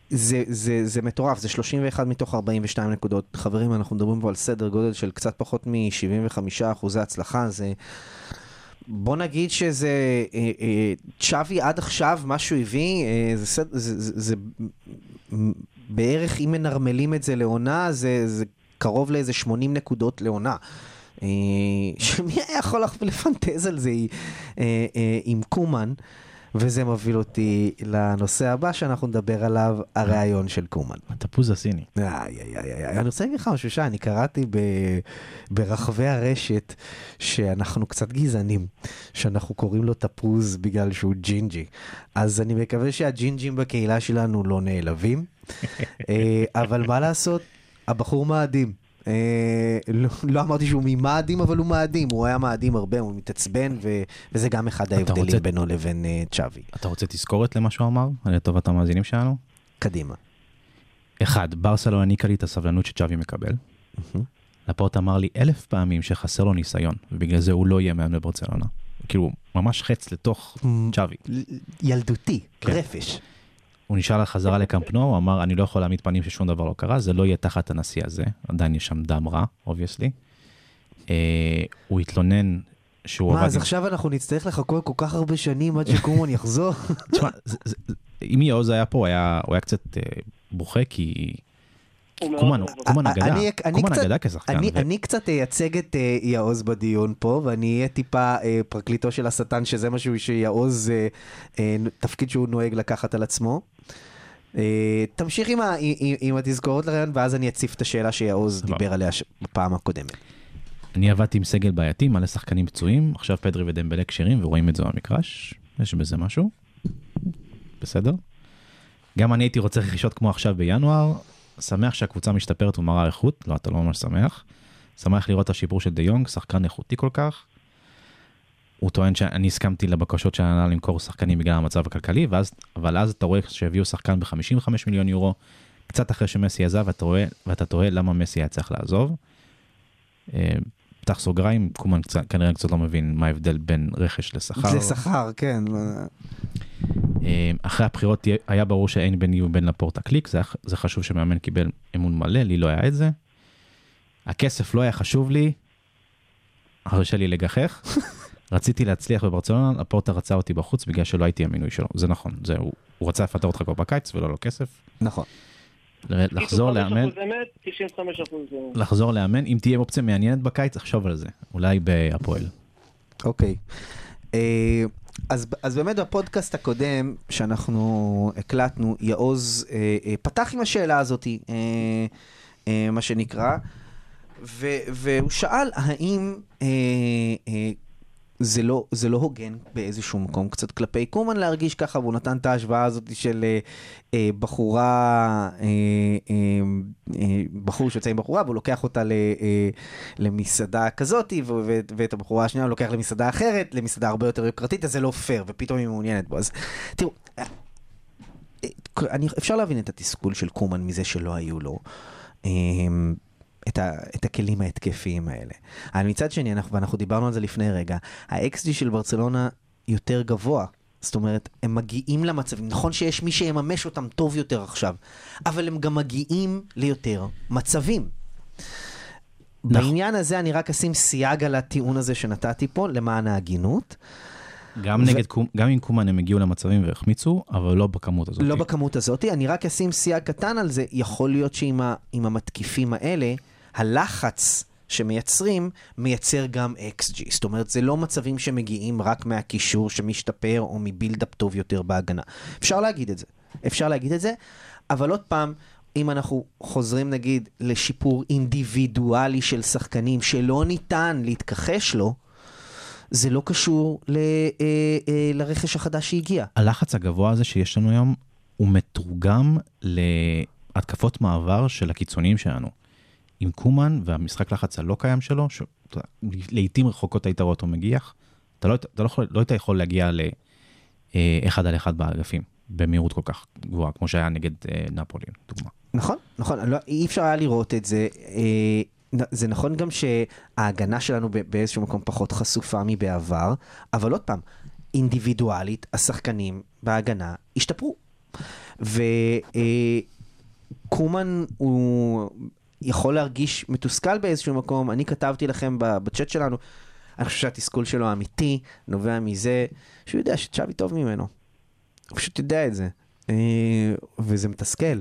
זה, זה, זה מטורף, זה 31 מתוך 42 נקודות. חברים, אנחנו מדברים פה על סדר גודל של קצת פחות מ-75 אחוזי הצלחה, זה בוא נגיד שזה, אה, אה, צ'אבי עד עכשיו, מה שהוא הביא, אה, זה, זה, זה, זה בערך, אם מנרמלים את זה לעונה, זה, זה קרוב לאיזה 80 נקודות לעונה. שמי היה יכול לפנטז על זה עם קומן? וזה מוביל אותי לנושא הבא שאנחנו נדבר עליו, הריאיון של קומן. התפוז הסיני. איי, איי, איי, איי, אני רוצה להגיד לך משהו, שי, אני קראתי ב, ברחבי הרשת שאנחנו קצת גזענים, שאנחנו קוראים לו תפוז בגלל שהוא ג'ינג'י. אז אני מקווה שהג'ינג'ים בקהילה שלנו לא נעלבים, אה, אבל מה לעשות, הבחור מאדים. אה, לא, לא אמרתי שהוא ממאדים, אבל הוא מאדים, הוא היה מאדים הרבה, הוא מתעצבן, וזה גם אחד ההבדלים בינו לבין אה, צ'אבי. אתה רוצה תזכורת למה שהוא אמר? לטובת המאזינים שלנו? קדימה. אחד, ברסה לא העניקה לי את הסבלנות שצ'אבי מקבל. לפורט אמר לי אלף פעמים שחסר לו ניסיון, ובגלל זה הוא לא יהיה מאמן בברצלונה. כאילו, ממש חץ לתוך צ'אבי. ילדותי, כן. רפש. הוא נשאל חזרה לקמפנו, הוא אמר, אני לא יכול להעמיד פנים ששום דבר לא קרה, זה לא יהיה תחת הנשיא הזה, עדיין יש שם דם רע, אובייסלי. הוא התלונן שהוא מה, עבד אז עם... עכשיו אנחנו נצטרך לחכות כל כך הרבה שנים עד שקומון יחזור? תשמע, אם יעוז היה פה, הוא היה הוא היה קצת אה, בוכה, כי קומן. קומן אני- אגדה, קומן קצת- אגדה כשחקן. אני, קצת אייצג את אה, יעוז בדיון פה, ואני אהיה טיפה אה, פרקליטו של השטן, שזה משהו שיעוז, אה, תפקיד שהוא נוהג לקחת על עצמו. תמשיך עם, ה, עם, עם התזכורות לרעיון, ואז אני אציף את השאלה שיעוז. דיבר עליה בפעם הקודמת. אני עבדתי עם סגל בעייתי, מלא שחקנים פצועים, עכשיו פדרי ודמבלה כשירים ורואים את זה במגרש, יש בזה משהו, בסדר. גם אני הייתי רוצה רכישות כמו עכשיו בינואר, שמח שהקבוצה משתפרת ומראה איכות, לא, אתה לא ממש שמח. שמח לראות את השיפור של דה יונג, שחקן איכותי כל כך. הוא טוען שאני הסכמתי לבקשות של ההנהלה למכור שחקנים בגלל המצב הכלכלי, ואז, אבל אז אתה רואה שהביאו שחקן ב-55 מיליון יורו, קצת אחרי שמסי עזב, ואתה תוהה למה מסי היה צריך לעזוב. פתח סוגריים, קומן קצת, כנראה קצת לא מבין מה ההבדל בין רכש לשכר. זה שכר, כן. אה, אחרי הבחירות היה ברור שאין ביני ובין לפורטה קליק, זה, זה חשוב שמאמן קיבל אמון מלא, לי לא היה את זה. הכסף לא היה חשוב לי, הרשה לי לגחך. רציתי להצליח בברצלונה, לפורטה רצה אותי בחוץ בגלל שלא הייתי המינוי שלו, זה נכון, זה, הוא, הוא רצה לפטר אותך כבר בקיץ ולא לו כסף. נכון. לחזור 95% לאמן, אמת, 95% אמת. לחזור לאמן, אם תהיה אופציה מעניינת בקיץ, תחשוב על זה, אולי בהפועל. אוקיי. אה, אז, אז באמת בפודקאסט הקודם שאנחנו הקלטנו, יעוז אה, אה, פתח עם השאלה הזאת, אה, אה, מה שנקרא, ו, והוא שאל האם אה, אה, זה לא, זה לא הוגן באיזשהו מקום קצת כלפי קומן להרגיש ככה, והוא נתן את ההשוואה הזאת של אה, אה, בחורה, אה, אה, אה, בחור שיוצא עם בחורה והוא לוקח אותה ל, אה, למסעדה כזאת, ו- ו- ואת הבחורה השנייה הוא לוקח למסעדה אחרת, למסעדה הרבה יותר יוקרתית, אז זה לא פייר, ופתאום היא מעוניינת בו. אז תראו, אה, אה, אני, אפשר להבין את התסכול של קומן מזה שלא היו לו. אה, את, ה, את הכלים ההתקפיים האלה. אבל מצד שני, אנחנו, ואנחנו דיברנו על זה לפני רגע, ה-XG של ברצלונה יותר גבוה. זאת אומרת, הם מגיעים למצבים. נכון שיש מי שיממש אותם טוב יותר עכשיו, אבל הם גם מגיעים ליותר מצבים. נכון. בעניין הזה אני רק אשים סייג על הטיעון הזה שנתתי פה, למען ההגינות. גם, נגד, קומ- גם עם קומן הם הגיעו למצבים והחמיצו, אבל לא בכמות הזאת. לא בכמות הזאת, אני רק אשים סייג קטן על זה, יכול להיות שעם ה, המתקיפים האלה, הלחץ שמייצרים, מייצר גם XG. זאת אומרת, זה לא מצבים שמגיעים רק מהקישור שמשתפר או מבילדאפ טוב יותר בהגנה. אפשר להגיד את זה, אפשר להגיד את זה, אבל עוד פעם, אם אנחנו חוזרים נגיד לשיפור אינדיבידואלי של שחקנים שלא ניתן להתכחש לו, זה לא קשור ל, אה, אה, לרכש החדש שהגיע. הלחץ הגבוה הזה שיש לנו היום, הוא מתורגם להתקפות מעבר של הקיצוניים שלנו. עם קומן והמשחק לחץ הלא קיים שלו, שלעיתים רחוקות היית רואה אותו מגיח, אתה לא, אתה לא, יכול, לא היית יכול להגיע לאחד על אחד באגפים במהירות כל כך גבוהה, כמו שהיה נגד אה, נפולי, דוגמה. נכון, נכון, לא, אי אפשר היה לראות את זה. אה, זה נכון גם שההגנה שלנו באיזשהו מקום פחות חשופה מבעבר, אבל עוד פעם, אינדיבידואלית, השחקנים בהגנה השתפרו. וקומן הוא יכול להרגיש מתוסכל באיזשהו מקום, אני כתבתי לכם בצ'אט שלנו, אני חושב שהתסכול שלו האמיתי נובע מזה שהוא יודע שצ'אבי טוב ממנו. הוא פשוט יודע את זה. אה, וזה מתסכל.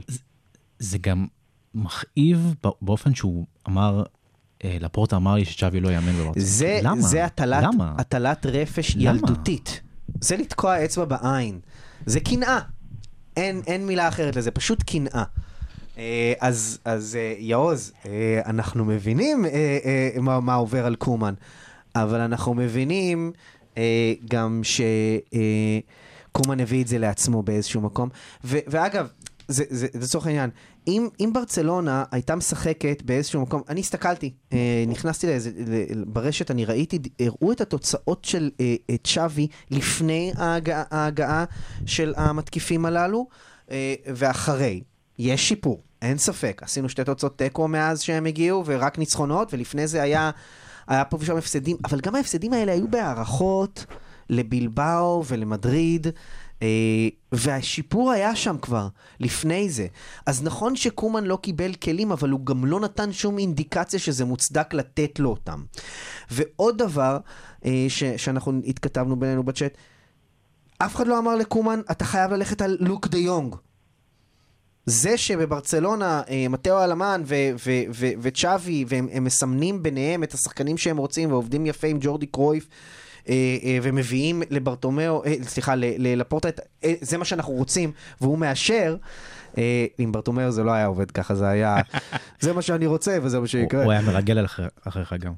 זה גם מכאיב באופן שהוא אמר, אה, לפורטה אמר לי שצ'אבי לא יאמן בברצלונה. זה, למה? זה הטלת, למה? הטלת רפש למה? ילדותית. זה לתקוע אצבע בעין. זה קנאה. אין, אין מילה אחרת לזה, פשוט קנאה. אה, אז, אז אה, יעוז, אה, אנחנו מבינים מה, מה עובר על קומן, אבל אנחנו מבינים גם שקומן הביא את זה לעצמו באיזשהו מקום. ו, ואגב, זה, לצורך העניין, אם, אם ברצלונה הייתה משחקת באיזשהו מקום, אני הסתכלתי, אה, נכנסתי לאיזה, ל- ברשת, אני ראיתי, הראו את התוצאות של אה, אה, צ'אבי לפני ההגעה, ההגעה של המתקיפים הללו, אה, ואחרי. יש שיפור, אין ספק. עשינו שתי תוצאות תיקו מאז שהם הגיעו, ורק ניצחונות, ולפני זה היה, היה פה ושם הפסדים, אבל גם ההפסדים האלה היו בהערכות לבלבאו ולמדריד. אה, והשיפור היה שם כבר, לפני זה. אז נכון שקומן לא קיבל כלים, אבל הוא גם לא נתן שום אינדיקציה שזה מוצדק לתת לו אותם. ועוד דבר אה, ש- שאנחנו התכתבנו בינינו בצ'אט, אף אחד לא אמר לקומן, אתה חייב ללכת על לוק דה יונג. זה שבברצלונה, אה, מתאו אלמן וצ'אבי, והם הם מסמנים ביניהם את השחקנים שהם רוצים ועובדים יפה עם ג'ורדי קרויף. אה, אה, ומביאים לברטומיאו, אה, סליחה, ללפורטה, זה מה שאנחנו רוצים, והוא מאשר. עם ברטומיאו זה לא היה עובד ככה, זה היה, זה מה שאני רוצה וזה מה שיקרה. הוא היה מרגל אחר- אחריך גם.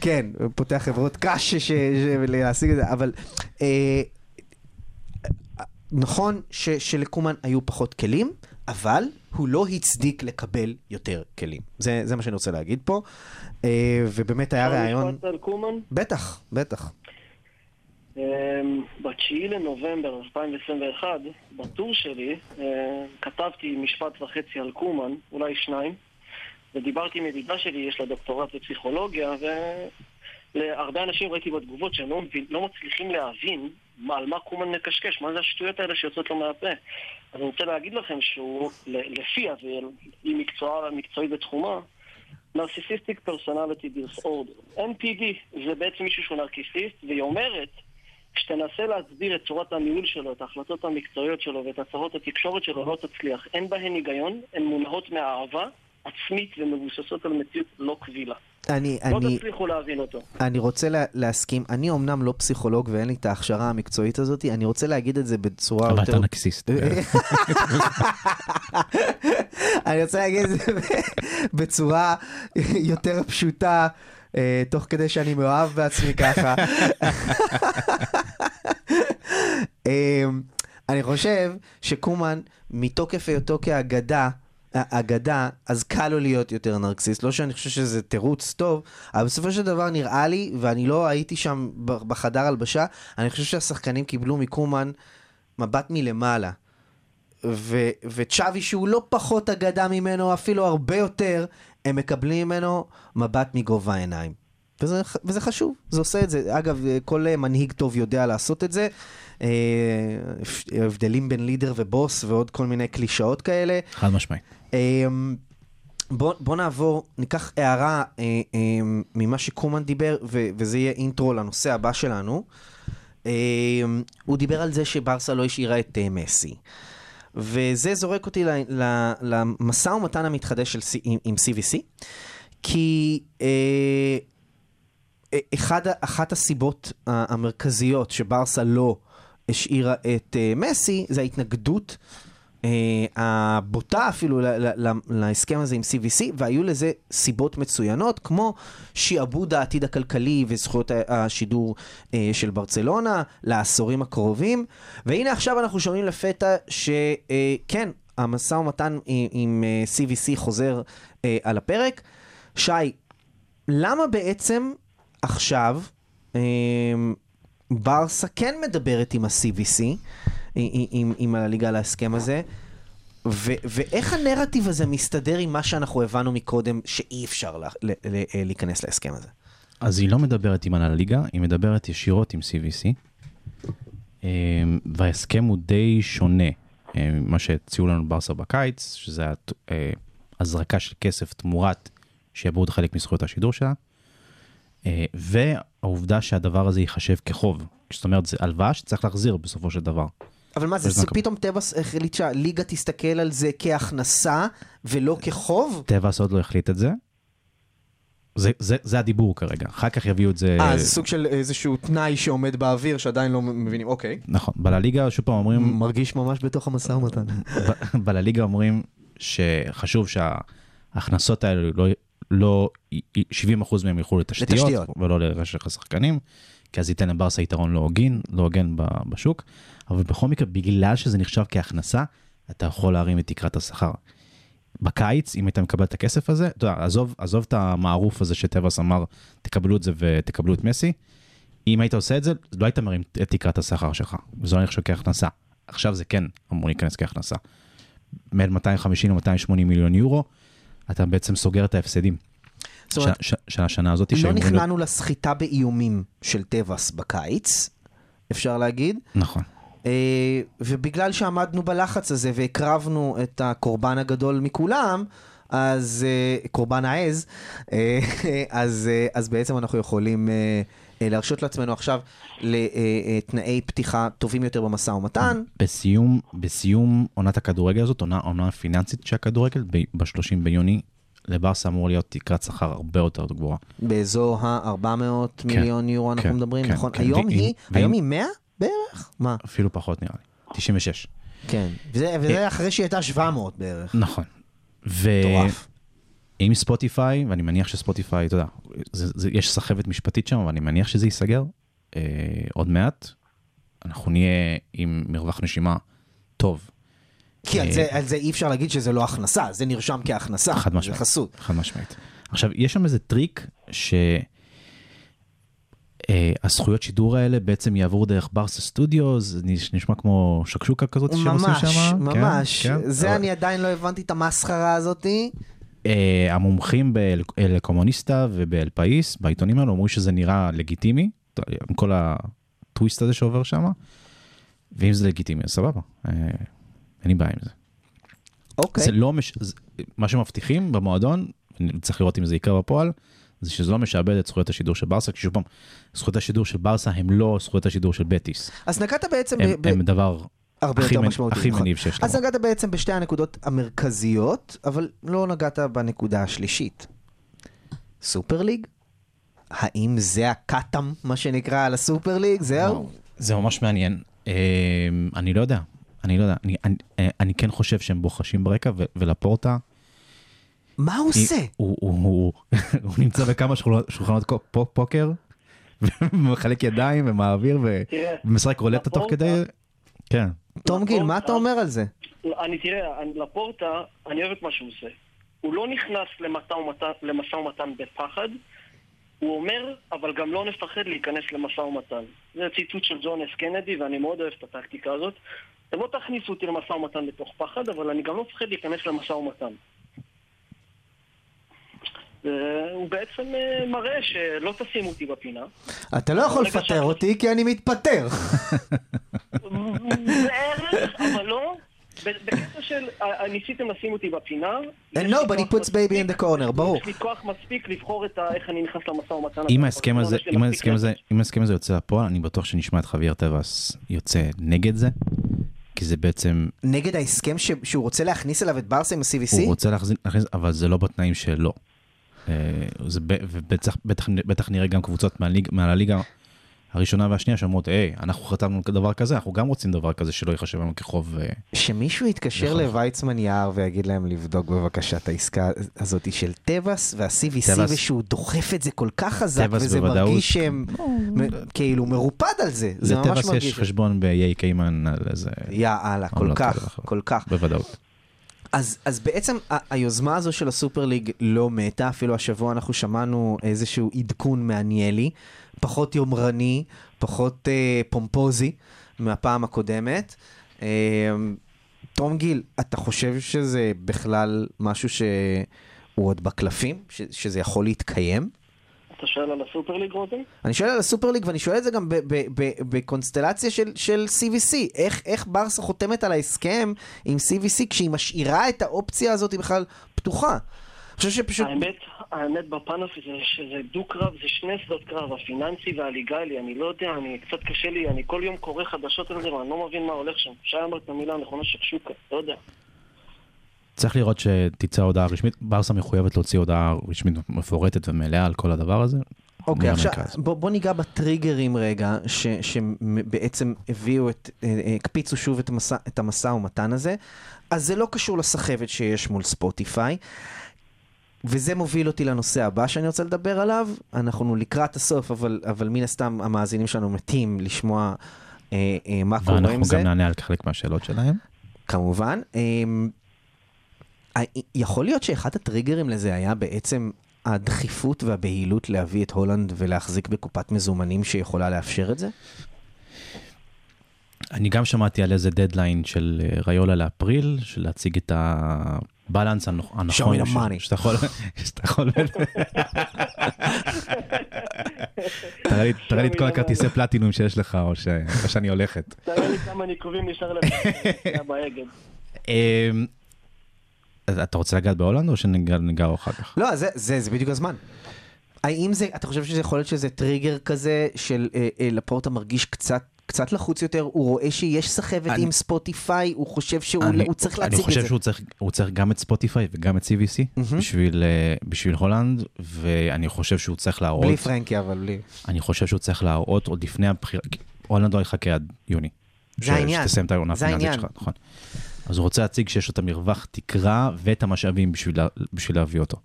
כן, פותח חברות קש להשיג את זה, אבל נכון ש- שלקומן היו פחות כלים, אבל הוא לא הצדיק לקבל יותר כלים. זה, זה מה שאני רוצה להגיד פה, אה, ובאמת היה ראיון... בטח, בטח. אמ, ב-9 לנובמבר 2021, בטור שלי, אה, כתבתי משפט וחצי על קומן, אולי שניים, ודיברתי עם ידידה שלי, יש לה דוקטורט בפסיכולוגיה, ולהרבה אנשים ראיתי בתגובות שהם לא, לא מצליחים להבין על מה קומן מקשקש, מה זה השטויות האלה שיוצאות לו מהפה. אז אני רוצה להגיד לכם שהוא, ל- לפיה, והיא מקצוע, מקצועית בתחומה, נרסיסיסטיק פרסונליטי דיסאורדר. NPD זה בעצם מישהו שהוא נרקיסיסט, והיא אומרת, כשתנסה להסביר את צורת הניהול שלו, את ההחלטות המקצועיות שלו ואת הצהרות התקשורת שלו, לא תצליח. אין בהן היגיון, הן מונעות מאהבה עצמית ומבוססות על מציאות לא קבילה. אני, לא אני, תצליחו להבין אותו. אני רוצה לה, להסכים, אני אמנם לא פסיכולוג ואין לי את ההכשרה המקצועית הזאת, אני רוצה להגיד את זה בצורה אבל יותר... אתה נקסיסט. אני רוצה להגיד את זה בצורה יותר פשוטה, אה, תוך כדי שאני מאוהב בעצמי ככה. אה, אני חושב שקומן, מתוקף היותו כאגדה, אגדה, אז קל לו להיות יותר נרקסיסט. לא שאני חושב שזה תירוץ טוב, אבל בסופו של דבר נראה לי, ואני לא הייתי שם בחדר הלבשה, אני חושב שהשחקנים קיבלו מקומן מבט מלמעלה. ו- וצ'אבי שהוא לא פחות אגדה ממנו, אפילו הרבה יותר, הם מקבלים ממנו מבט מגובה העיניים. וזה, וזה חשוב, זה עושה את זה. אגב, כל מנהיג טוב יודע לעשות את זה. אה, הבדלים בין לידר ובוס ועוד כל מיני קלישאות כאלה. חד משמעית. אמ, בוא, בוא נעבור, ניקח הערה אה, אה, ממה שקומן דיבר, ו, וזה יהיה אינטרו לנושא הבא שלנו. אה, הוא דיבר על זה שברסה לא השאירה את אה, מסי. וזה זורק אותי למשא ומתן המתחדש של, עם, עם CVC, כי אה, אחד, אחת הסיבות המרכזיות שברסה לא השאירה את אה, מסי, זה ההתנגדות אה, הבוטה אפילו ל- ל- ל- להסכם הזה עם CVC, והיו לזה סיבות מצוינות, כמו שעבוד העתיד הכלכלי וזכויות השידור אה, של ברצלונה לעשורים הקרובים. והנה עכשיו אנחנו שומעים לפתע שכן, המשא ומתן עם, עם אה, CVC חוזר אה, על הפרק. שי, למה בעצם עכשיו אה, ברסה כן מדברת עם ה-CVC, עם, עם, עם הליגה להסכם הזה, ו, ואיך הנרטיב הזה מסתדר עם מה שאנחנו הבנו מקודם, שאי אפשר לה, ל, ל, ל, להיכנס להסכם הזה? אז היא לא מדברת עם הליגה, היא מדברת ישירות עם CVC. אה, וההסכם הוא די שונה אה, ממה שהציעו לנו ברסה בקיץ, שזה אה, הזרקה של כסף תמורת שיעבוד חלק מזכויות השידור שלה. אה, והעובדה שהדבר הזה ייחשב כחוב. זאת אומרת, זה הלוואה שצריך להחזיר בסופו של דבר. אבל מה זה, זה פתאום טבעס החליט שהליגה תסתכל על זה כהכנסה ולא כחוב? טבעס עוד לא החליט את זה. זה, זה, זה הדיבור כרגע, אחר כך יביאו את זה... אה, זה סוג של איזשהו תנאי שעומד באוויר שעדיין לא מבינים, אוקיי. נכון, בלליגה שוב פעם אומרים, מרגיש ממש בתוך המשא ומתן. בלליגה אומרים שחשוב שההכנסות האלה לא, לא 70% מהם ילכו לתשתיות, לתשתיות. ולא לרשך השחקנים, כי אז ייתן לברסה יתרון לא הוגן, לא הוגן בשוק, אבל בכל מקרה, בגלל שזה נחשב כהכנסה, אתה יכול להרים את תקרת השכר. בקיץ, אם היית מקבל את הכסף הזה, אתה יודע, עזוב, עזוב את המערוף הזה שטבעס אמר, תקבלו את זה ותקבלו את מסי, אם היית עושה את זה, לא היית מרים את תקרת השכר שלך, וזה לא נחשב כהכנסה. עכשיו זה כן אמור להיכנס כהכנסה. בין 250 ל-280 מיליון יורו, אתה בעצם סוגר את ההפסדים. זאת אומרת, של השנה הזאת, לא נכנענו לסחיטה באיומים של טבעס בקיץ, אפשר להגיד, נכון. אה, ובגלל שעמדנו בלחץ הזה והקרבנו את הקורבן הגדול מכולם, אז אה, קורבן העז, אה, אז, אה, אז בעצם אנחנו יכולים אה, להרשות לעצמנו עכשיו לתנאי פתיחה טובים יותר במשא ומתן. בסיום, בסיום עונת הכדורגל הזאת, עונה, עונה פיננסית של הכדורגל, ב-30 ביוני, לברסה אמור להיות תקרת שכר הרבה יותר גבוהה. באזור ה-400 כן, מיליון יורו אנחנו כן, מדברים, כן, נכון? כן. היום ואם- היא, ואם- היום היא 100 בערך? מה? אפילו פחות נראה לי, 96. כן. וזה וזה אחרי שהיא הייתה 700 בערך. נכון. מטורף. ועם ספוטיפיי, ואני מניח שספוטיפיי, אתה יודע, זה, זה, יש סחבת משפטית שם, ואני מניח שזה ייסגר אה, עוד מעט, אנחנו נהיה עם מרווח נשימה טוב, כי על אה, זה- על זה אי אפשר להגיד שזה לא הכנסה, זה נרשם כהכנסה. חד משמעית. זה חסות. חד משמעית. עכשיו, יש שם איזה טריק ש... אה, שידור האלה בעצם יעברו דרך ברסה סטודיו, זה נש- נשמע כמו שקשוקה כזאת שהם עושים ממש, שם. ממש. כן, כן. זה אבל- אני עדיין לא הבנתי את המסחרה הזאתי. אה, המומחים באל קונפידנסיאל ובאל פאיס, בעיתונים האלו, אמרו שזה נראה לגיטימי, עם כל הטוויסט הזה שעובר שם, ואם זה לגיטימי, אז סבבה, אה, אין לי בעיה עם זה. אוקיי. זה לא מש... זה... מה שמבטיחים במועדון, צריך לראות אם זה יקרה בפועל, זה שזה לא משעבד את זכויות השידור של ברסה, כי שוב פעם, זכויות השידור של ברסה הם לא זכויות השידור של בטיס. אז נגעת בעצם הם, ב- הם דבר הרבה יותר מנ... משמעותי. הכי נכון. מניב שיש אז לנו. נגעת בעצם בשתי הנקודות המרכזיות, אבל לא נגעת בנקודה השלישית. סופר ליג? האם זה הקאטם, מה שנקרא, על הסופר ליג? זהו? זה ממש מעניין. אה, אני לא יודע, אני לא יודע. אני, אני, אני כן חושב שהם בוחשים ברקע, ו- ולפורטה, מה הוא עושה? הוא, הוא, הוא, הוא נמצא בכמה שולחנות, פוקר, ומחלק ידיים ומעביר ומשחק רולטה תוך כדי. כן. תום גיל, מה אתה אומר על זה? אני תראה, לפורטה, אני אוהב את מה שהוא עושה. הוא לא נכנס למשא ומתן, בפחד, הוא אומר, אבל גם לא נפחד להיכנס למשא ומתן. זה ציטוט של ג'ון אס קנדי, ואני מאוד אוהב את הטקטיקה הזאת. אתם לא תכניסו אותי למשא ומתן בתוך פחד, אבל אני גם לא מפחד להיכנס למשא ומתן. הוא בעצם אה, מראה שלא תשימו אותי בפינה. אתה לא יכול לפטר שאתה- אותי כי אני מתפטר. בערך, אבל לא. בקטע של, אה, ניסיתם לשים אותי בפינה. And nobody כוח puts baby in the corner, ברור. יש לי כוח מספיק לבחור את ה- איך אני נכנס למשא ומתן. אם ההסכם הזה, אם ההסכם הזה. אם ההסכם הזה יוצא לפועל, אני בטוח שנשמע את חוויאר טבעס יוצא נגד זה, כי זה בעצם, נגד ההסכם ש- שהוא רוצה להכניס אליו את ברסה עם ה-CVC? הוא רוצה להכניס- אבל זה לא בתנאים שלו. אה, זה ב- ובטח בטח, בטח נראה גם קבוצות מהליג, מהליגה הראשונה והשנייה שאומרות, היי, אנחנו חתמנו דבר כזה, אנחנו גם רוצים דבר כזה שלא ייחשב לנו כחוב. אה, שמישהו יתקשר נכון. לוויצמן יער ויגיד להם לבדוק בבקשה את העסקה הזאת של טבעס וה-CVC ושהוא דוחף את זה כל כך חזק וזה בוודאות. מרגיש שהם מ- כאילו מרופד על זה, זה ממש לטבעס מרגיש. יש חשבון באיי קיימן על איזה, יא אללה, כל לא כך. כל כך. בוודאות. אז, אז בעצם ה- היוזמה הזו של הסופר ליג לא מתה, אפילו השבוע אנחנו שמענו איזשהו עדכון מעניילי, פחות יומרני, פחות אה, פומפוזי מהפעם הקודמת. אה, תום גיל, אתה חושב שזה בכלל משהו שהוא עוד בקלפים? ש, שזה יכול להתקיים? אתה שואל על הסופר ליג רותם? אני שואל על הסופר ליג ואני שואל את זה גם בקונסטלציה של, של CVC. איך, איך ברסה חותמת על ההסכם עם CVC כשהיא משאירה את האופציה הזאת בכלל פתוחה? חושב שפשוט... האמת, האמת בפן הזה זה שזה דו-קרב, זה שני שדות קרב, הפיננסי והליגלי, אני לא יודע, אני קצת קשה לי, אני כל יום קורא חדשות על זה ואני לא מבין מה הולך שם. שי אמר את המילה הנכונה שקשוקה, לא יודע. צריך לראות שתצא הודעה רשמית, ברסה מחויבת להוציא הודעה רשמית מפורטת ומלאה על כל הדבר הזה. אוקיי, עכשיו מהמרכז. בוא, בוא ניגע בטריגרים רגע, ש, שבעצם הביאו את, אה, אה, הקפיצו שוב את, המסע, את המשא ומתן הזה. אז זה לא קשור לסחבת שיש מול ספוטיפיי. וזה מוביל אותי לנושא הבא שאני רוצה לדבר עליו. אנחנו לקראת הסוף, אבל, אבל מן הסתם המאזינים שלנו מתים לשמוע אה, אה, מה קורה עם ואנחנו זה. גם נענה על חלק מהשאלות שלהם. כמובן. אמ, ה- יכול להיות שאחד הטריגרים לזה היה בעצם הדחיפות והבהילות להביא את הולנד ולהחזיק בקופת מזומנים שיכולה לאפשר את זה? אני גם שמעתי על איזה דדליין של אה, ריולה לאפריל, של להציג את הבלנס הנכ- הנכון. me the money. שאתה יכול... שאתה יכול... תראה לי- את כל הכרטיסי פלטינום שיש לך, או שאני הולכת. תראה לי כמה ניקובים נשאר לך בהגד. אתה רוצה לגעת בהולנד, או שניגע ניגע אחר כך? לא, זה, זה, זה בדיוק הזמן. האם זה, אתה חושב שזה יכול להיות שזה טריגר כזה של אה, אה, לפורטה מרגיש קצת, קצת לחוץ יותר, הוא רואה שיש סחבת אני- עם ספוטיפיי, הוא חושב שהוא אני- הוא צריך אני להציג את חושב זה. שהוא צריך, הוא צריך גם את ספוטיפיי וגם את CVC מהמם. בשביל, אה, בשביל הולנד, ואני חושב שהוא צריך להראות, בלי פרנקי, אבל בלי. אני חושב שהוא צריך להראות עוד לפני הבחירה, הולנד לא יחכה עד יוני. זה ש- העניין. שתסיים את העונה העניין. שלך, נכון. אז הוא רוצה להציג שיש לו את המרווח תקרה ואת המשאבים בשביל, לה- בשביל להביא אותו.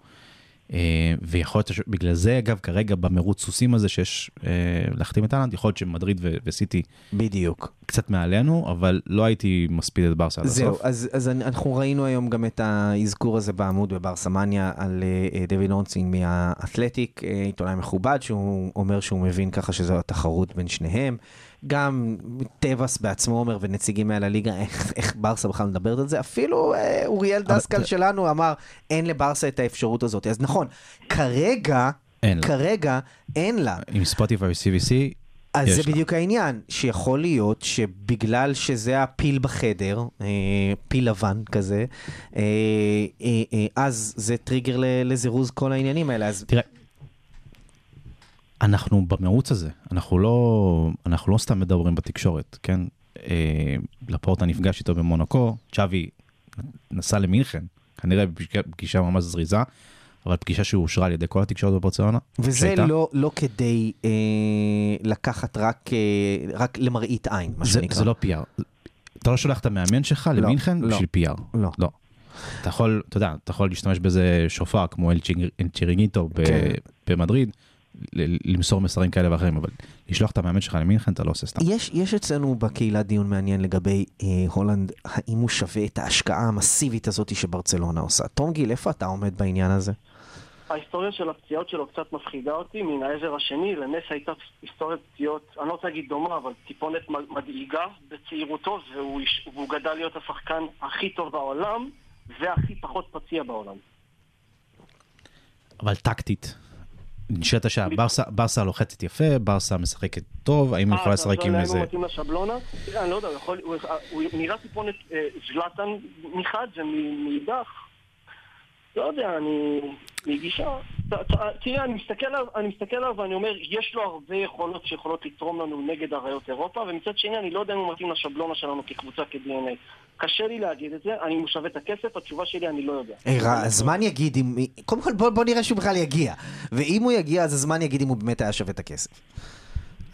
אה, ויכול להיות, בגלל זה אגב כרגע במרוץ סוסים הזה שיש אה, להחתים את אהלנד, יכול להיות שמדריד ו- וסיטי בדיוק. קצת מעלינו, אבל לא הייתי מספיד את ברסה עד זהו, הסוף. אז, אז אני- אנחנו ראינו היום גם את האזכור הזה בעמוד בברסמניה על אה, דויד אורנסין מהאתלטיק, עיתונאי מכובד, שהוא אומר שהוא מבין ככה שזו התחרות בין שניהם. גם טבעס בעצמו אומר, ונציגים מעל הליגה, איך, איך ברסה בכלל מדברת על זה. אפילו אה, אוריאל דסקל שלנו אמר, אין לברסה את האפשרות הזאת. אז נכון, כרגע, אין לה. כרגע אין לה. עם ספוטיפיי ו-CVC, אז זה לה. בדיוק העניין, שיכול להיות שבגלל שזה הפיל בחדר, אה, פיל לבן כזה, אה, אה, אה, אז זה טריגר לזירוז כל העניינים האלה. אז תראה, אנחנו במרוץ הזה, אנחנו לא, אנחנו לא סתם מדברים בתקשורת, כן? אה, לפורטה נפגש איתו במונקו, צ'אבי נסע למינכן, כנראה בפגישה, פגישה ממש זריזה, אבל פגישה שאושרה על ידי כל התקשורת בברצלונה. וזה שהייתה. לא, לא כדי אה, לקחת רק, אה, רק למראית עין, מה זה, שנקרא. זה לא PR. אתה לא שולח את המאמן שלך למינכן לא. בשביל PR. לא. לא. אתה יכול, אתה יודע, אתה יכול להשתמש בזה שופר כמו אל צ'ירינגיטו כן. במדריד, למסור מסרים כאלה ואחרים, אבל לשלוח את המאמן שלך למינכן אתה לא עושה סתם. יש, יש אצלנו בקהילה דיון מעניין לגבי אה, הולנד, האם הוא שווה את ההשקעה המסיבית הזאת שברצלונה עושה. תום גיל, איפה אתה עומד בעניין הזה? ההיסטוריה של הפציעות שלו קצת מפחידה אותי, מן העזר השני, לנס הייתה היסטוריית פציעות, אני לא רוצה להגיד דומה, אבל טיפונת מדאיגה בצעירותו, והוא, והוא גדל להיות השחקן הכי טוב בעולם, והכי פחות פציע בעולם. אבל טקטית. נשאלת השאלה, ברסה, לוחצת יפה, ברסה משחקת טוב, האם היא יכולה אה, לשחק אתה עם איזה... הוא מתאים לשבלונה? תראה, אני לא יודע, הוא נראה טיפונת אה, זלאטן מחד ומאידך. לא יודע, אני... מגישה... תראה, אני מסתכל עליו, אני מסתכל עליו ואני אומר, יש לו הרבה יכולות שיכולות לתרום לנו נגד אריות אירופה, ומצד שני, אני לא יודע אם הוא מתאים לשבלונה שלנו כקבוצה כ-DNA. קשה לי להגיד את זה, אני אם הוא שווה את הכסף, התשובה שלי, אני לא יודע. אה, רע, הזמן יגיד אם... קודם כל בוא, בוא נראה שהוא בכלל יגיע. ואם הוא יגיע, אז הזמן יגיד אם הוא באמת היה שווה את הכסף.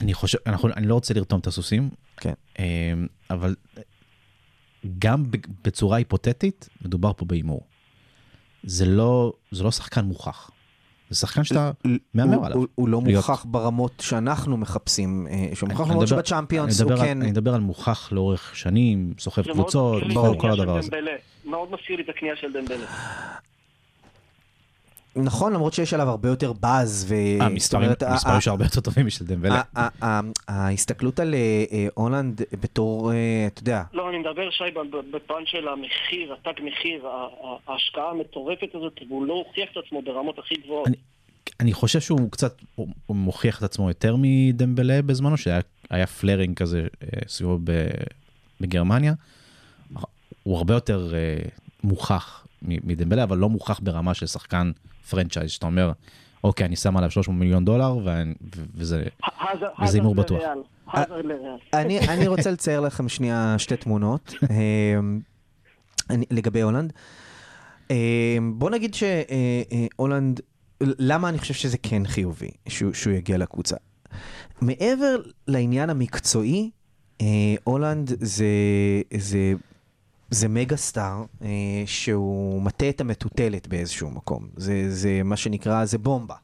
אני חושב, אנחנו, אני לא רוצה לרתום את הסוסים, כן. אה, אבל גם ב- בצורה היפותטית, מדובר פה בהימור. זה לא, זה לא שחקן מוכח. זה שחקן שאתה מהמר עליו. הוא, הוא לא להיות- מוכח ברמות שאנחנו מחפשים, אה, שהוא מוכח ברמות שבצ'אמפיונס, הוא כן... אני מדבר על מוכח לאורך שנים, סוחב קבוצות, כל הדבר הזה. מאוד מזכיר לי את הקנייה של דמבלה. נכון, למרות שיש עליו הרבה יותר באז. ו... המספרים אומרת, ה- המספרים ה- שהרבה יותר טובים משל דמבלה. ההסתכלות על אה, אה, הולנד בתור, אה, אתה יודע, לא, אני מדבר, שי, ב- בפן של המחיר, התג מחיר, ההשקעה המטורפת הזאת, והוא לא הוכיח את עצמו ברמות הכי גבוהות. אני- אני חושב שהוא קצת, מוכיח את עצמו יותר מדמבלה בזמנו, שהיה היה פלרינג כזה אה, סביבו ב- בגרמניה. הוא הרבה יותר אה, מוכח מ- מדמבלה, אבל לא מוכח ברמה של שחקן פרנצ'ייז, שאתה אומר, אוקיי, אני שם עליו 300 מיליון דולר, וזה... הימור בטוח. לריאל. אני, אני רוצה לצייר לכם שנייה שתי תמונות אמ, אני, לגבי הולנד. אמ, בוא נגיד שהולנד, למה אני חושב שזה כן חיובי שהוא, יגיע לקבוצה. מעבר לעניין המקצועי, אה, הולנד זה, זה, זה מגה סטאר אה, שהוא מטה את המטוטלת באיזשהו מקום. זה, זה מה שנקרא, זה בומבה.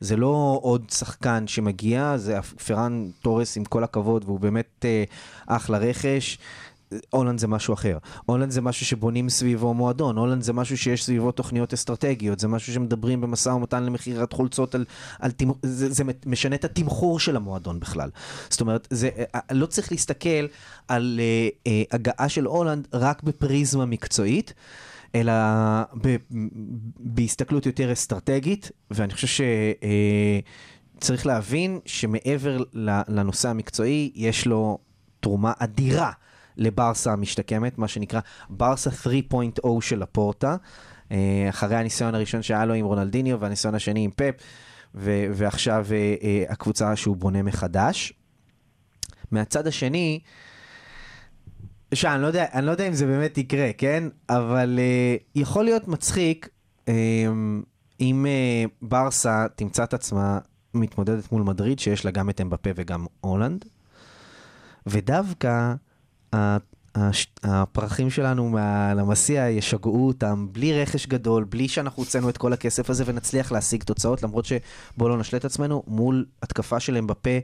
זה לא עוד שחקן שמגיע, זה פרן תורס עם כל הכבוד, והוא באמת אה, אחלה רכש. הולנד זה משהו אחר. הולנד זה משהו שבונים סביבו מועדון, הולנד זה משהו שיש סביבו תוכניות אסטרטגיות, זה משהו שמדברים במשא ומתן למכירת חולצות על... על תימ... זה, זה משנה את התמחור של המועדון בכלל. זאת אומרת, זה, אה, לא צריך להסתכל על אה, אה, הגעה של הולנד רק בפריזמה מקצועית. אלא ב, בהסתכלות יותר אסטרטגית, ואני חושב שצריך להבין שמעבר לנושא המקצועי, יש לו תרומה אדירה לברסה המשתקמת, מה שנקרא ברסה 3.0 של הפורטה, אה, אחרי הניסיון הראשון שהיה לו עם רונלדיניו והניסיון השני עם פפ, ו- ועכשיו אה, אה, הקבוצה שהוא בונה מחדש. מהצד השני, שאני לא יודע, אני לא יודע אם זה באמת יקרה, כן? אבל uh, יכול להיות מצחיק um, אם uh, ברסה תמצא את עצמה מתמודדת מול מדריד, שיש לה גם את אמבפה וגם הולנד, ודווקא הפרחים שלנו מהלמסיע ישגעו אותם בלי רכש גדול, בלי שאנחנו הוצאנו את כל הכסף הזה ונצליח להשיג תוצאות, למרות שבואו לא נשלה את עצמנו, מול התקפה של אמבפה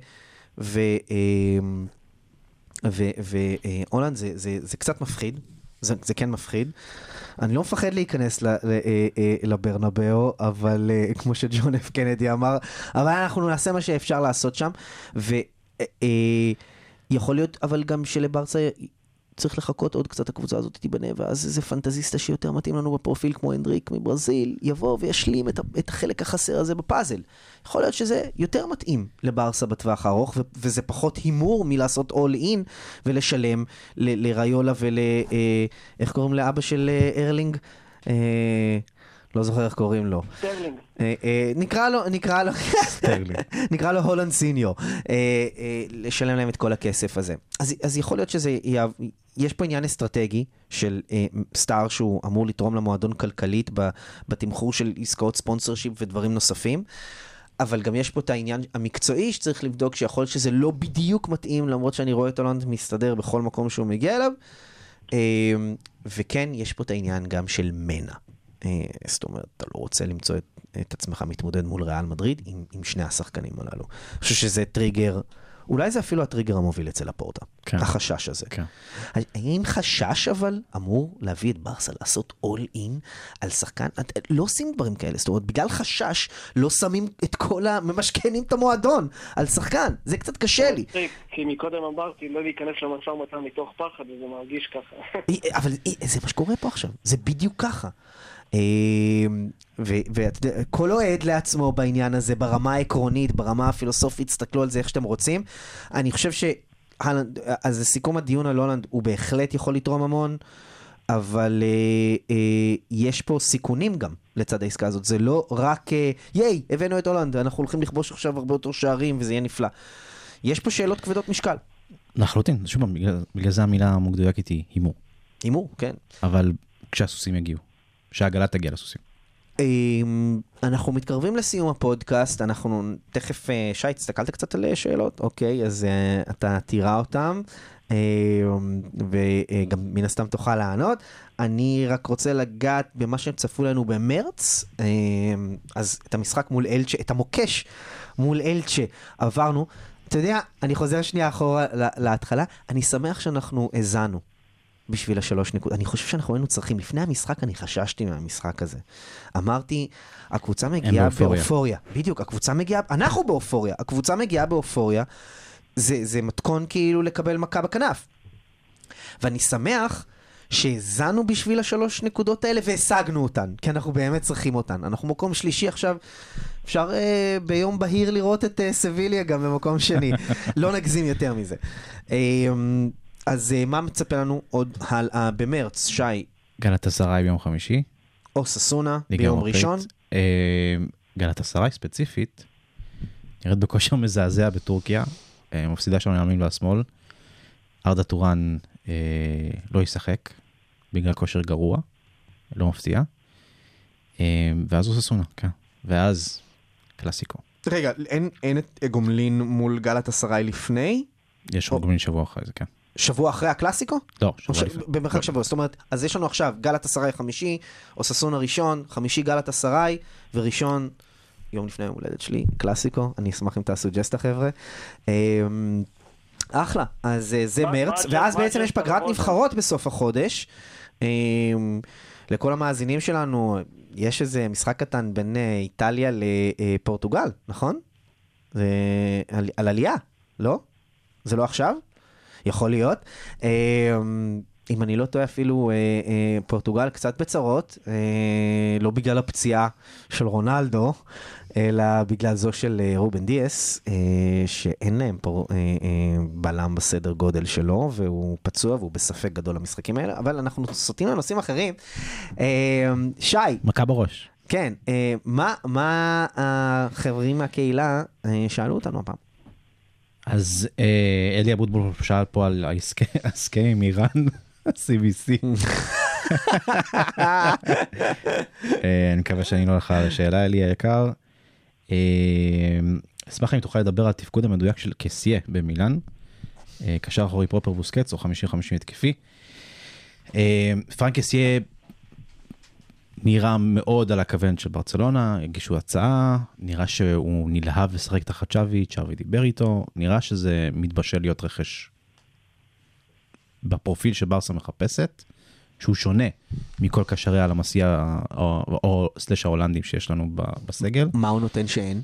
ו... Um, והולנד זה, זה, זה קצת מפחיד, זה, זה כן מפחיד. אני לא מפחד להיכנס אה, אה, לברנבאו, אבל אה, כמו שג'ון אף קנדי אמר, אבל אנחנו נעשה מה שאפשר לעשות שם, ויכול להיות אבל גם שלברסה צריך לחכות עוד קצת הקבוצה הזאת תיבנה, ואז איזה פנטזיסטה שיותר מתאים לנו בפרופיל כמו אנדריק מברזיל, יבוא וישלים את, את החלק החסר הזה בפאזל. יכול להיות שזה יותר מתאים לברסה בטווח הארוך, ו- וזה פחות הימור מלעשות all in ולשלם ל- לראיולה ול... אה, איך קוראים לאבא של אה, ארלינג? אה, לא זוכר איך קוראים לו. סטרלינג. אה, אה, נקרא לו, נקרא לו, נקרא לו הולנד סיניור, אה, לשלם להם את כל הכסף הזה. אז, אז יכול להיות שזה, יש פה עניין אסטרטגי של אה, סטאר שהוא אמור לתרום למועדון כלכלית ב- בתמחור של עסקאות ספונסר שיפ ודברים נוספים. אבל גם יש פה את העניין המקצועי שצריך לבדוק שיכול להיות שזה לא בדיוק מתאים למרות שאני רואה את הולנד מסתדר בכל מקום שהוא מגיע אליו. אה, וכן, יש פה את העניין גם של מנע. אה, זאת אומרת, אתה לא רוצה למצוא את, את עצמך מתמודד מול ריאל מדריד עם, עם שני השחקנים הללו. אני חושב שזה טריגר, אולי זה אפילו הטריגר המוביל אצל הפורטה, כן. החשש הזה. כן. האם חשש אבל אמור להביא את ברסה לעשות אול אין על שחקן? את- לא עושים דברים כאלה, זאת אומרת, בגלל חשש לא שמים את כל ה... ממשכנים את המועדון על שחקן, זה קצת קשה לי. מצחיק, כי מקודם אמרתי לא להיכנס למשא ומתן מתוך פחד, וזה מרגיש ככה. אה, אבל אה, זה מה שקורה פה עכשיו, זה בדיוק ככה. אה, ואתה יודע, כל אוהד לעצמו בעניין הזה, ברמה העקרונית, ברמה הפילוסופית, תסתכלו על זה איך שאתם רוצים. אני חושב ש... הלנד- אז לסיכום הדיון על הולנד, הוא בהחלט יכול לתרום המון, אבל אה, אה, יש פה סיכונים גם לצד העסקה הזאת. זה לא רק, אה, ייי, הבאנו את הולנד, אנחנו הולכים לכבוש עכשיו הרבה יותר שערים וזה יהיה נפלא. יש פה שאלות כבדות משקל. לחלוטין, שוב פעם, בגלל- בגלל זה המילה המדויקת היא הימור. הימור, כן. אבל כשהסוסים יגיעו, כשהעגלה תגיע לסוסים. אמ, אנחנו מתקרבים לסיום הפודקאסט, אנחנו תכף, אה, שי, הסתכלת קצת על אה, שאלות? אוקיי, אז אה, אתה תירה אותם, אמ, וגם מן הסתם תוכל לענות. אני רק רוצה לגעת במה שהם צפו לנו במרץ, אמ, אז את המשחק מול אלצ'ה, את המוקש מול אלצ'ה עברנו. אתה יודע, אני חוזר שנייה אחורה לה- להתחלה, אני שמח שאנחנו האזנו. בשביל השלוש נקודות. אני חושב שאנחנו היינו צריכים, לפני המשחק אני חששתי מהמשחק הזה. אמרתי, הקבוצה מגיעה באופוריה. באופוריה. בדיוק, הקבוצה מגיעה, אנחנו באופוריה, הקבוצה מגיעה באופוריה, זה, זה מתכון כאילו לקבל מכה בכנף. ואני שמח שהאזנו בשביל השלוש נקודות האלה והשגנו אותן, כי אנחנו באמת צריכים אותן. אנחנו מקום שלישי עכשיו, אפשר אה, ביום בהיר לראות את אה, סביליה גם במקום שני. לא נגזים יותר מזה. אה, אז אה, מה מצפה לנו עוד הלאה במרץ, שי? גלת עשרה ביום חמישי, או ליגה ביום. ראשון. אה, גלת אסריי ספציפית, נראית בכושר מזעזע בטורקיה, אה, מפסידה שם לימין והשמאל. ארדה טורן לא ישחק בגלל כושר גרוע, לא מפתיע. ואז הוא ססונה, כן. ואז קלאסיקו. רגע, אין, אין את גומלין מול גלת אסריי לפני? יש או- עוד מיני שבוע אחרי זה, כן. שבוע אחרי הקלאסיקו? לא, שבוע ש... לפני. במרחק שבוע, זאת אומרת, אז יש לנו עכשיו גלת אסריי חמישי, או ססונה ראשון, חמישי גלת אסריי, וראשון, יום לפני יום הולדת שלי, קלאסיקו, אני אשמח אם תעשו ג'סטה חבר'ה. אמ, אחלה, אז אה, זה מרץ, ואז בעצם יש פגרת? נבחרות בסוף החודש. אמ, לכל המאזינים שלנו, יש איזה משחק קטן בין אה, איטליה לפורטוגל, נכון? זה על, על עלייה, לא? זה לא עכשיו? יכול להיות. אה, אם אני לא טועה, אפילו אה, אה, פורטוגל קצת בצרות, אה, לא בגלל הפציעה של רונלדו, אלא בגלל זו של אה, רובן דיאס, אה, שאין להם פה אה, אה, בלם בסדר גודל שלו, והוא פצוע והוא בספק גדול למשחקים האלה, אבל אנחנו סוטים לנושאים אחרים. אה, שי, מכה בראש. כן, אה, מה, מה החברים מהקהילה אה, שאלו אותנו הפעם? אז אה, אלי אבוטבול שאל פה על ההסכם עם איראן, CBC. אה, אני מקווה שאני לא הולך על השאלה, אלי היקר. אה, אשמח אם תוכל לדבר על התפקוד המדויק של קסיה במילאן. אה, קשר אחורי פרופר בוסקץ או 50-50 התקפי. אה, פרנק קסיה נראה מאוד על הכוון של ברצלונה, הגישו הצעה, נראה שהוא נלהב לשחק תחת שווי, שווי דיבר איתו, נראה שזה מתבשל להיות רכש בפרופיל שברסה מחפשת, שהוא שונה מכל קשרי הלמסייה או, או סלש ההולנדים שיש לנו בסגל. מה הוא נותן שאין?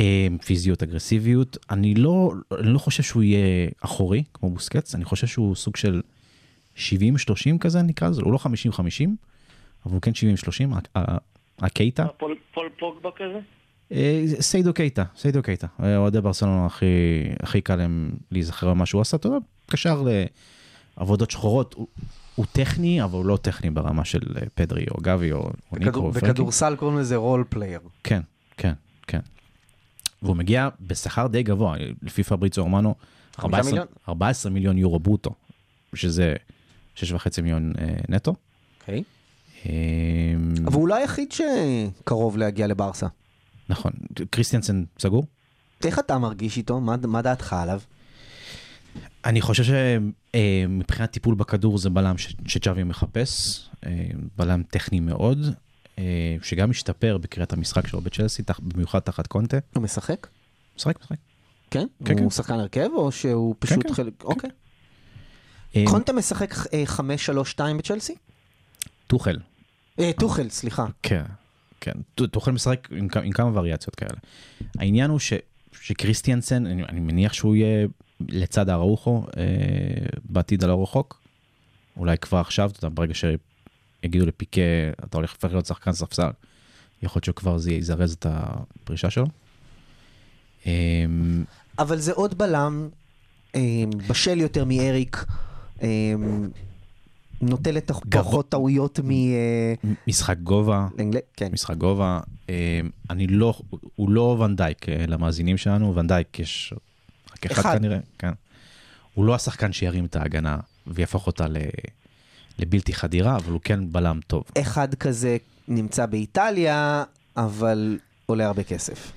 אה, פיזיות, אגרסיביות, אני לא, אני לא חושב שהוא יהיה אחורי כמו בוסקץ, אני חושב שהוא סוג של 70-30 כזה נקרא לזה, הוא לא 50-50, אבל הוא כן 70-30, ה- ה- הקייטה. פול, פול פוגבה כזה? אה, סיידו קייטה, סיידו קייטה. אה, אוהדי ברסלונה הכי, הכי קל להם להיזכר במה שהוא עשה, אתה יודע, קשר לעבודות שחורות. הוא, הוא טכני, אבל הוא לא טכני ברמה של אה, פדרי או גבי או, פרנקי. בכדורסל קוראים לזה role player. כן, כן, כן. והוא מגיע בשכר די גבוה, לפי פבריצו אורמנו, חמישה 14 מיליון? 14 מיליון יורו ברוטו, שזה 6.5 מיליון אה, נטו. אוקיי. אבל הוא לא היחיד שקרוב להגיע לברסה. נכון, קריסטיאנסן סגור? איך אתה מרגיש איתו? מה, מה דעתך עליו? אני חושב שמבחינת טיפול בכדור זה בלם שצ'אבי מחפש, אה, בלם טכני מאוד, אה, שגם השתפר בקריאת המשחק שלו בצ'לסי, במיוחד תחת קונטה. הוא משחק? משחק, משחק. כן? כן, הוא כן. שחקן הרכב או שהוא פשוט כן. חלק... אוקיי. אה, קונטה משחק אה, 5-3-2 בצ'לסי? טוחל, טוחל, סליחה. כן, כן. טוחל משחק עם, עם כמה וריאציות כאלה. העניין הוא ש, שקריסטיאנסן, אני, אני מניח שהוא יהיה לצד האראוחו אה, בעתיד הלא רחוק. אולי כבר עכשיו, אתה יודע, ברגע שיגידו לפיקה, אתה הולך לפתח להיות שחקן ספסל, יכול להיות שכבר זה יזרז את הפרישה שלו. אה, אבל זה עוד בלם אה, בשל יותר מאריק, אה, נוטה לפחות טעויות מ... אה, משחק גובה, כן. משחק גובה, אה, אני לא, הוא לא ונדייק אה, למאזינים שלנו, ונדייק יש רק אחד, אחד. כנראה, כן. הוא לא השחקן שירים את ההגנה ויהפוך אותה ל, לבלתי חדירה, אבל הוא כן בלם טוב. אחד כזה נמצא באיטליה, אבל עולה הרבה כסף.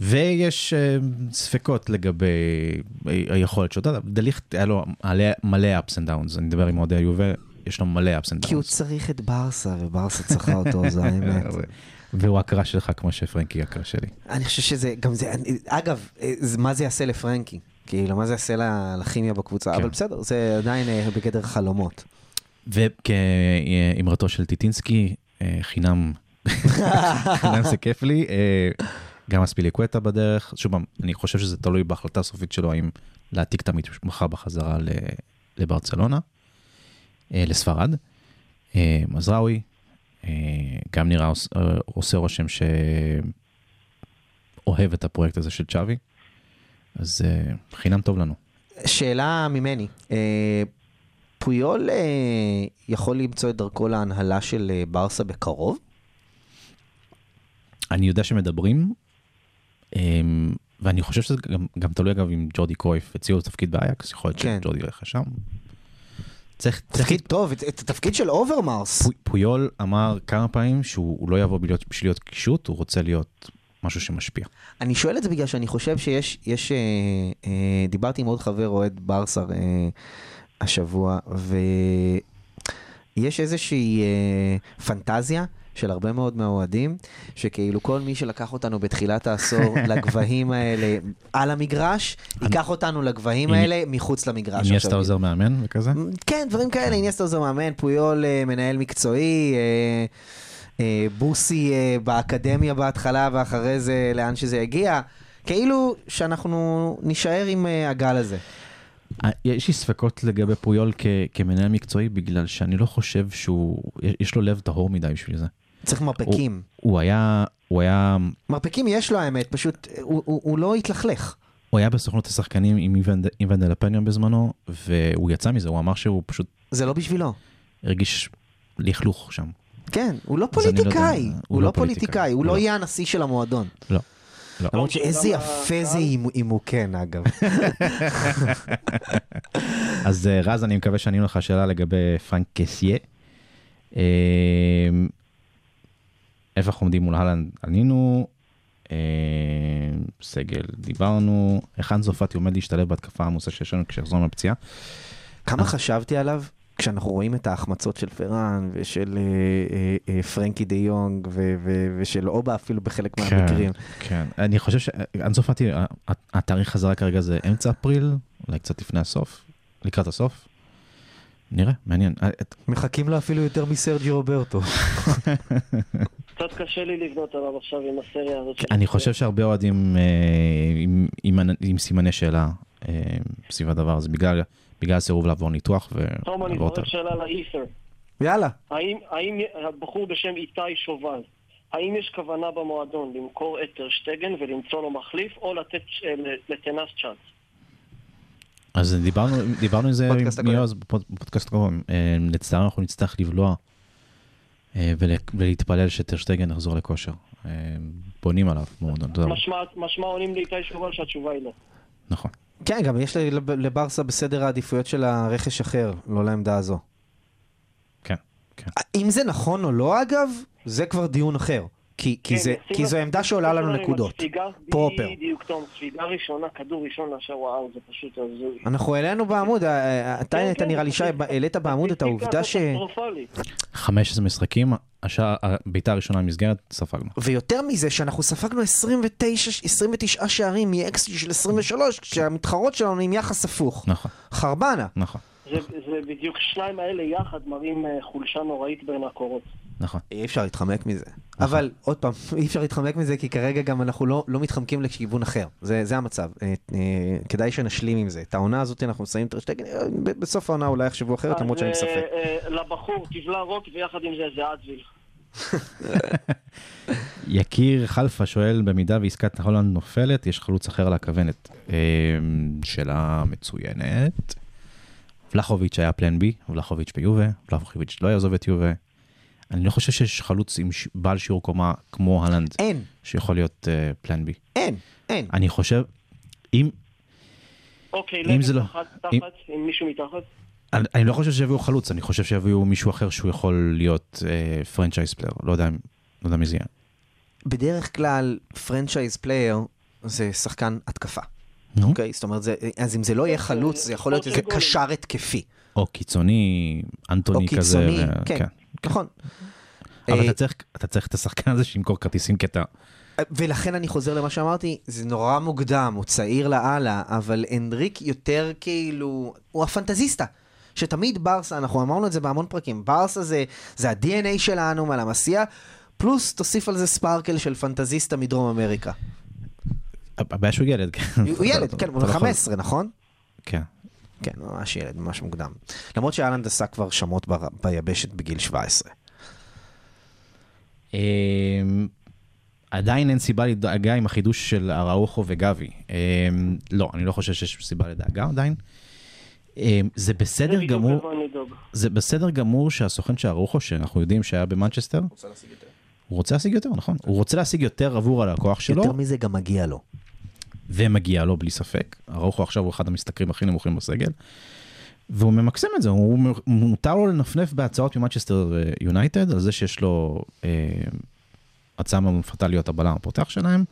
ויש אה, ספקות לגבי ה- היכולת שלו, יודע, דליכט היה לו מלא, ups and downs, אני מדבר עם אוהדי היובל, יש לו מלא ups and כי הוא downs. צריך את ברסה, וברסה צריכה אותו, זו האמת. והוא הקרא שלך כמו שפרנקי הקרא שלי. אני חושב שזה, גם זה, אגב, אה, זה- מה זה יעשה לפרנקי? כאילו, מה זה יעשה לכימיה בקבוצה? כן. אבל בסדר, זה עדיין אה, בגדר חלומות. וכאמרתו של טיטינסקי, אה, חינם, חינם זה כיף לי, אה, גם אספיליקווטה בדרך, שוב אני חושב שזה תלוי בהחלטה הסופית שלו, האם להעתיק את המתמחה בחזרה לברצלונה, אה, לספרד. אה, מזרעוי, אה, גם נראה עוש- אה, עושה רושם שאוהב את הפרויקט הזה של צ'אבי, אז חינם טוב לנו. שאלה ממני, פויול יכול למצוא את דרכו להנהלה של ברסה בקרוב? אני יודע שמדברים, ואני חושב שזה גם, גם תלוי אגב אם ג'ורדי קרויף הציעו תפקיד באייקס, יכול להיות כן. שג'ורדי ילך לשם. צריך, צריך תפקיד טוב, את, את התפקיד של אוברמארס. פו- פויול אמר כמה פעמים שהוא הוא לא יבוא להיות, בשביל להיות קישוט, הוא רוצה להיות משהו שמשפיע. אני שואל את זה בגלל שאני חושב שיש, יש, אה, אה, דיברתי עם עוד חבר אוהד ברסה אה, השבוע, ויש איזושהי אה, פנטזיה של הרבה מאוד מהאוהדים, שכאילו כל מי שלקח אותנו בתחילת העשור לגבהים האלה על המגרש, ייקח אותנו לגבהים אם- האלה מחוץ למגרש. אם יש עכשיו. אתה עוזר מאמן וכזה? כן, דברים כאלה, איניאסטה עוזר מאמן, פויול אה, מנהל מקצועי, אה, אה, בוסי באקדמיה בהתחלה ואחרי זה לאן שזה יגיע. כאילו שאנחנו נישאר עם הגל הזה. יש לי ספקות לגבי פויול כ- כמנהל מקצועי, בגלל שאני לא חושב שהוא, יש- יש לו לב טהור מדי בשביל זה. צריך מרפקים. הוא היה, הוא היה, מרפקים יש לו האמת, פשוט אה, הוא, הוא, הוא לא התלכלך. הוא היה בסוכנות השחקנים עם איוון- דלפניון בזמנו, והוא יצא מזה, הוא אמר שהוא פשוט זה לא בשבילו. הרגיש לכלוך שם. כן, הוא לא אז אני לא יודע, פוליטיקאי. הוא לא פוליטיקאי, הוא לא לא. יהיה הנשיא של המועדון. לא. לא. למרות שאיזה יפה זה אם הוא כן, אגב. אז אה, רז, אני מקווה שענינו לך שאלה לגבי פרנק קסיה. אה, איפה אנחנו עומדים מול הלנד? ענינו. אה, סגל, דיברנו. היכן זופתי עומד להשתלב בהתקפה העמוסה שיש לנו כשיחזור מהפציעה? כמה חשבתי עליו כשאנחנו רואים את ההחמצות של פראן ושל אה, אה, אה, פרנקי דה יונג ו- ו- ושל אובה אפילו בחלק מהמקרים. כן, אני חושב שאנסופתי, התאריך חזרה כרגע זה אמצע אפריל, אולי קצת לפני הסוף, לקראת הסוף. נראה, מעניין. אה, מחכים לו אפילו יותר מסרג'י רוברטו. קצת קשה לי לבנות עליו עכשיו עם הסריה הזאת. אני חושב שהרבה אוהדים אה, עם- סימני שאלה אה, סביב הדבר הזה, בגלל הסירוב לעבור ניתוח תום, אני. זורק שאלה לאית'ר. יאללה. האם, הבחור בשם איתי שובל, האם יש כוונה במועדון למכור את טרשטגן ולמצוא לו מחליף, או לתת לטנס צ'אנס? אז דיברנו, דיברנו על זה עם בפוד- בפודקאסט הקודם. אה, לצערנו אנחנו נצטרך לבלוע אה, ול- ולהתפלל שטרשטגן יחזור לכושר. אה, בונים עליו במועדון, תודה רבה. משמע, עונים לאיתי שובל שהתשובה היא לא. נכון. כן, גם יש לב- לברסה בסדר העדיפויות של הרכש אחר, לא לעמדה הזו. כן, כן. אם זה נכון או לא, אגב, זה כבר דיון אחר. כי, כי, כן, זה, כי זו עמדה שעולה לנו נקודות. פרופר. בדיוק, תום, ספיגה ראשונה, כדור ראשון לאשר וואו, זה פשוט הזוי. אנחנו העלינו בעמוד, אה, אה, אתה כן, העלית כן, נראה לי, שי, העלית בעמוד את העובדה ש... קטסטרופלית. 15 משחקים, הבעיטה הראשונה במסגרת, ספגנו. ויותר מזה, שאנחנו ספגנו 29, 29 שערים מ-XG של 23, כשהמתחרות שלנו עם יחס הפוך. נכון, חרבנה. נכון, זה, זה בדיוק, שניים האלה יחד מראים אה, חולשה נוראית בין הקורות. נכון. אי אפשר להתחמק מזה. אבל עוד פעם, אי אפשר להתחמק מזה כי כרגע גם אנחנו לא, לא מתחמקים לכיוון אחר. זה, זה המצב. אה, אה, כדאי שנשלים עם זה. את העונה הזאת אנחנו נסיים את הרשתגן, אה, בסוף העונה אולי יחשבו אחרת, למרות שאני אז, בספק. אה, אה, לבחור, תבלע רוק, ויחד עם זה זה אדוויל. יקיר חלפה שואל, במידה ועסקת הולנד נופלת, יש חלוץ אחר על הכוונת. אה, שאלה מצוינת. ולחוביץ' היה plan B, ולחוביץ' ביובה, ולחוביץ' לא יעזוב את יובה. אני לא חושב שיש חלוץ עם ש- בעל שיעור קומה כמו הלנד, אין, שיכול להיות plan B. אין, אין. אני חושב, אם, אוקיי, אם זה לא- תחת, אם- עם מישהו מתחת? אני, אני לא חושב שיביאו חלוץ, אני חושב שיביאו מישהו אחר שהוא יכול להיות אה, franchise player, לא יודע, לא יודע מי זה יהיה. בדרך כלל, franchise player זה שחקן התקפה. אוקיי? זאת אומרת, זה- אז אם זה לא יהיה חלוץ, זה יכול להיות איזה קשר התקפי. או קיצוני, או אנטוני כזה. קיצוני, ו- כן, נכון. אבל אה, אתה צריך, אתה צריך את השחקן הזה שימכור כרטיסים אתה... ולכן אני חוזר למה שאמרתי, זה נורא מוקדם, הוא צעיר לאללה, אבל אנדריק יותר כאילו, הוא הפנטזיסטה. שתמיד ברסה, אנחנו אמרנו את זה בהמון פרקים, ברסה זה, זה ה-DNA שלנו מהלמסיע, פלוס תוסיף על זה ספארקל של פנטזיסטה מדרום אמריקה. הבעיה שהוא ילד. כן. הוא ילד, כן, הוא בן לא יכול- 15, נכון? כן. כן, ממש ילד, ממש מוקדם. למרות שאלנד עשה כבר שמות בר- ביבשת בגיל 17. אמ, עדיין אין סיבה לדאגה עם החידוש של אראוחו וגבי. אמ, לא, אני לא חושב שיש סיבה לדאגה עדיין. אה, זה בסדר גמור. זה בסדר גמור שהסוכן של ארוחו, שאנחנו יודעים שהיה במנצ'סטר, הוא רוצה להשיג יותר, נכון? הוא רוצה להשיג יותר עבור הלקוח שלו, יותר מזה גם מגיע לו. ומגיע לו בלי ספק. ארוחו עכשיו הוא אחד המשתכרים הכי נמוכים בסגל. והוא ממקסם את זה, הוא מותר לו לנפנף בהצעות ממנצ'סטר אה, יונייטד על זה שיש לו אה, הצעה מפתה להיות הבלם הפותח שלהם.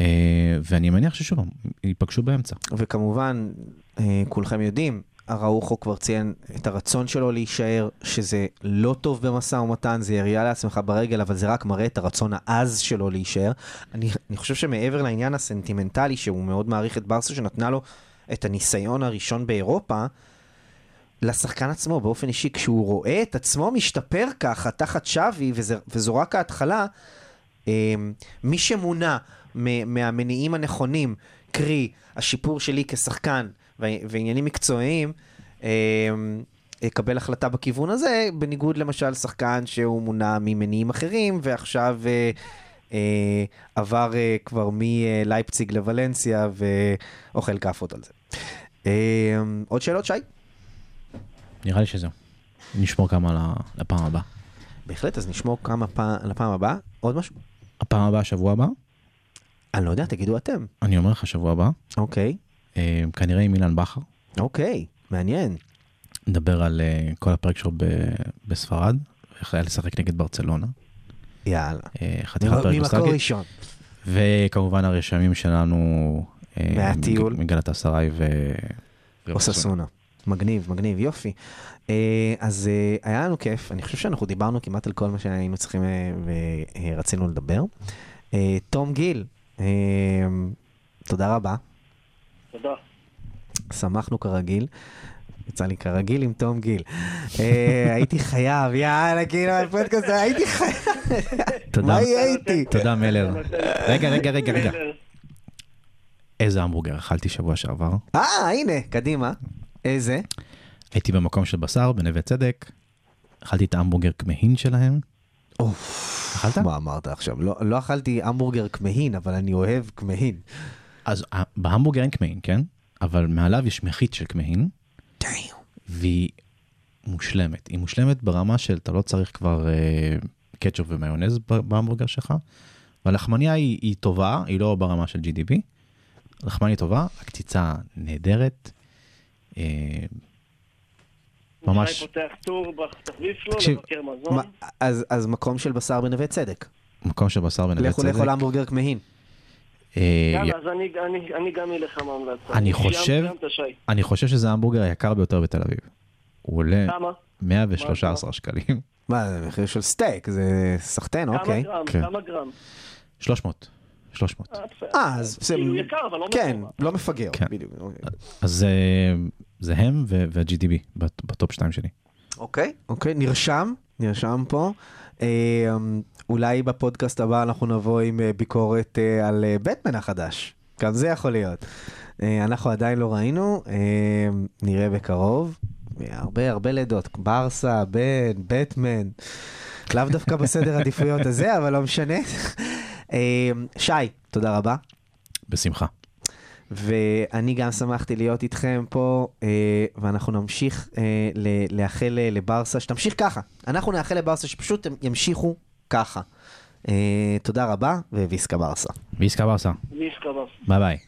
אה, ואני מניח ששוב, ייפגשו באמצע. וכמובן, אה, כולכם יודעים, אראוחו כבר ציין את הרצון שלו להישאר, שזה לא טוב במשא ומתן, זה ירייה לעצמך ברגל, אבל זה רק מראה את הרצון העז שלו להישאר. אני, אני חושב שמעבר לעניין הסנטימנטלי, שהוא מאוד מעריך את ברסה, שנתנה לו את הניסיון הראשון באירופה, לשחקן עצמו, באופן אישי, כשהוא רואה את עצמו משתפר ככה תחת שווי, וזו רק ההתחלה, אה, מי שמונע מהמניעים הנכונים, קרי, השיפור שלי כשחקן ועניינים מקצועיים, אה, יקבל החלטה בכיוון הזה, בניגוד למשל שחקן שהוא מונע ממניעים אחרים, ועכשיו אה, אה, עבר אה, כבר מלייפציג לוולנסיה ואוכל כאפות על זה. אה, עוד שאלות, שי? נראה לי שזהו. נשמור כמה לפעם הבאה. בהחלט, אז נשמור כמה פעם, לפעם הבאה. עוד משהו? הפעם הבאה, שבוע הבא, אני לא יודע, תגידו אתם. אני אומר לך שבוע הבא, אוקיי, אה, כנראה עם אילן בכר, אוקיי, מעניין. נדבר על אה, כל הפרק שלו בספרד, איך היה לשחק נגד ברצלונה. יאללה. אה, חתיכת ממקור פרק נוסטלגי. ראשון. וכמובן הרשמים שלנו. אה, מהטיול. מג- מגלת אסריי ו... אוססונה. מגניב, מגניב, יופי. אה, אז אה, היה לנו כיף, אני חושב שאנחנו דיברנו כמעט על כל מה שהיינו צריכים אה, ורצינו לדבר. אה, תום גיל, אה, תודה רבה, תודה. שמחנו כרגיל. יצא לי כרגיל עם תום גיל. אה, הייתי חייב, יאללה, כאילו, הפודקאסט, הזה, הייתי חייב. תודה. מה יהיה איתי? תודה מלר. רגע, רגע, רגע, רגע. איזה המבורגר אכלתי שבוע שעבר? אה, הנה, קדימה. איזה? הייתי במקום של בשר בנווה צדק, אכלתי את ההמבורגר כמהין שלהם. אכלת? מה אמרת עכשיו? לא, לא אכלתי המבורגר כמהין, אבל אני אוהב כמהין. אז אה, בהמבורגר אין כמהין, כן? אבל מעליו יש מחית של כמהין, והיא מושלמת. היא מושלמת ברמה של אתה לא צריך כבר אה, קטשופ ומיונז בהמבורגר שלך, והלחמניה היא, היא טובה, היא לא ברמה של GDP. לחמניה טובה, הקציצה נהדרת. אה, ממש, פותח טור בתחביב שלו, תקשיב, לבקר מזון. מה, אז, אז מקום של בשר בנווה צדק. מקום של בשר בנווה צדק לכו. לאכול המבורגר כמהין. אה, יאללה, אז אני- אני- אני גם אלך עם ההמלצה. אני חושב-. אני חושב שזה ההמבורגר היקר ביותר בתל אביב. הוא עולה כמה? 113 שקלים. מה, זה מחיר של סטייק, זה סחטיין, כמה אוקיי. גרם? כן. כמה גרם? 300. 300. אה. אה, אז זה... כאילו יקר, אבל לא כן. לא מפגר, כן. בדיוק. אוקיי. אז זה, זה הם ו- וה-GDB בט- בטופ 2 שלי. אוקיי, אוקיי, נרשם, נרשם פה. אה, אולי בפודקאסט הבא אנחנו נבוא עם אה, ביקורת אה, על אה, בטמן החדש. גם זה יכול להיות. אנחנו עדיין לא ראינו, אה, נראה בקרוב. הרבה הרבה לידות, ברסה, בן, בטמן. לאו דווקא בסדר עדיפויות הזה, אבל לא משנה. שי, תודה רבה. בשמחה. ואני גם שמחתי להיות איתכם פה, אה, ואנחנו נמשיך אה, ל- לאחל אה, לברסה, שתמשיך ככה. אנחנו נאחל לברסה שפשוט הם ימשיכו ככה. אה, תודה רבה, וויסקה ברסה. ויסקה ברסה. ויסקה בס. ביי ביי.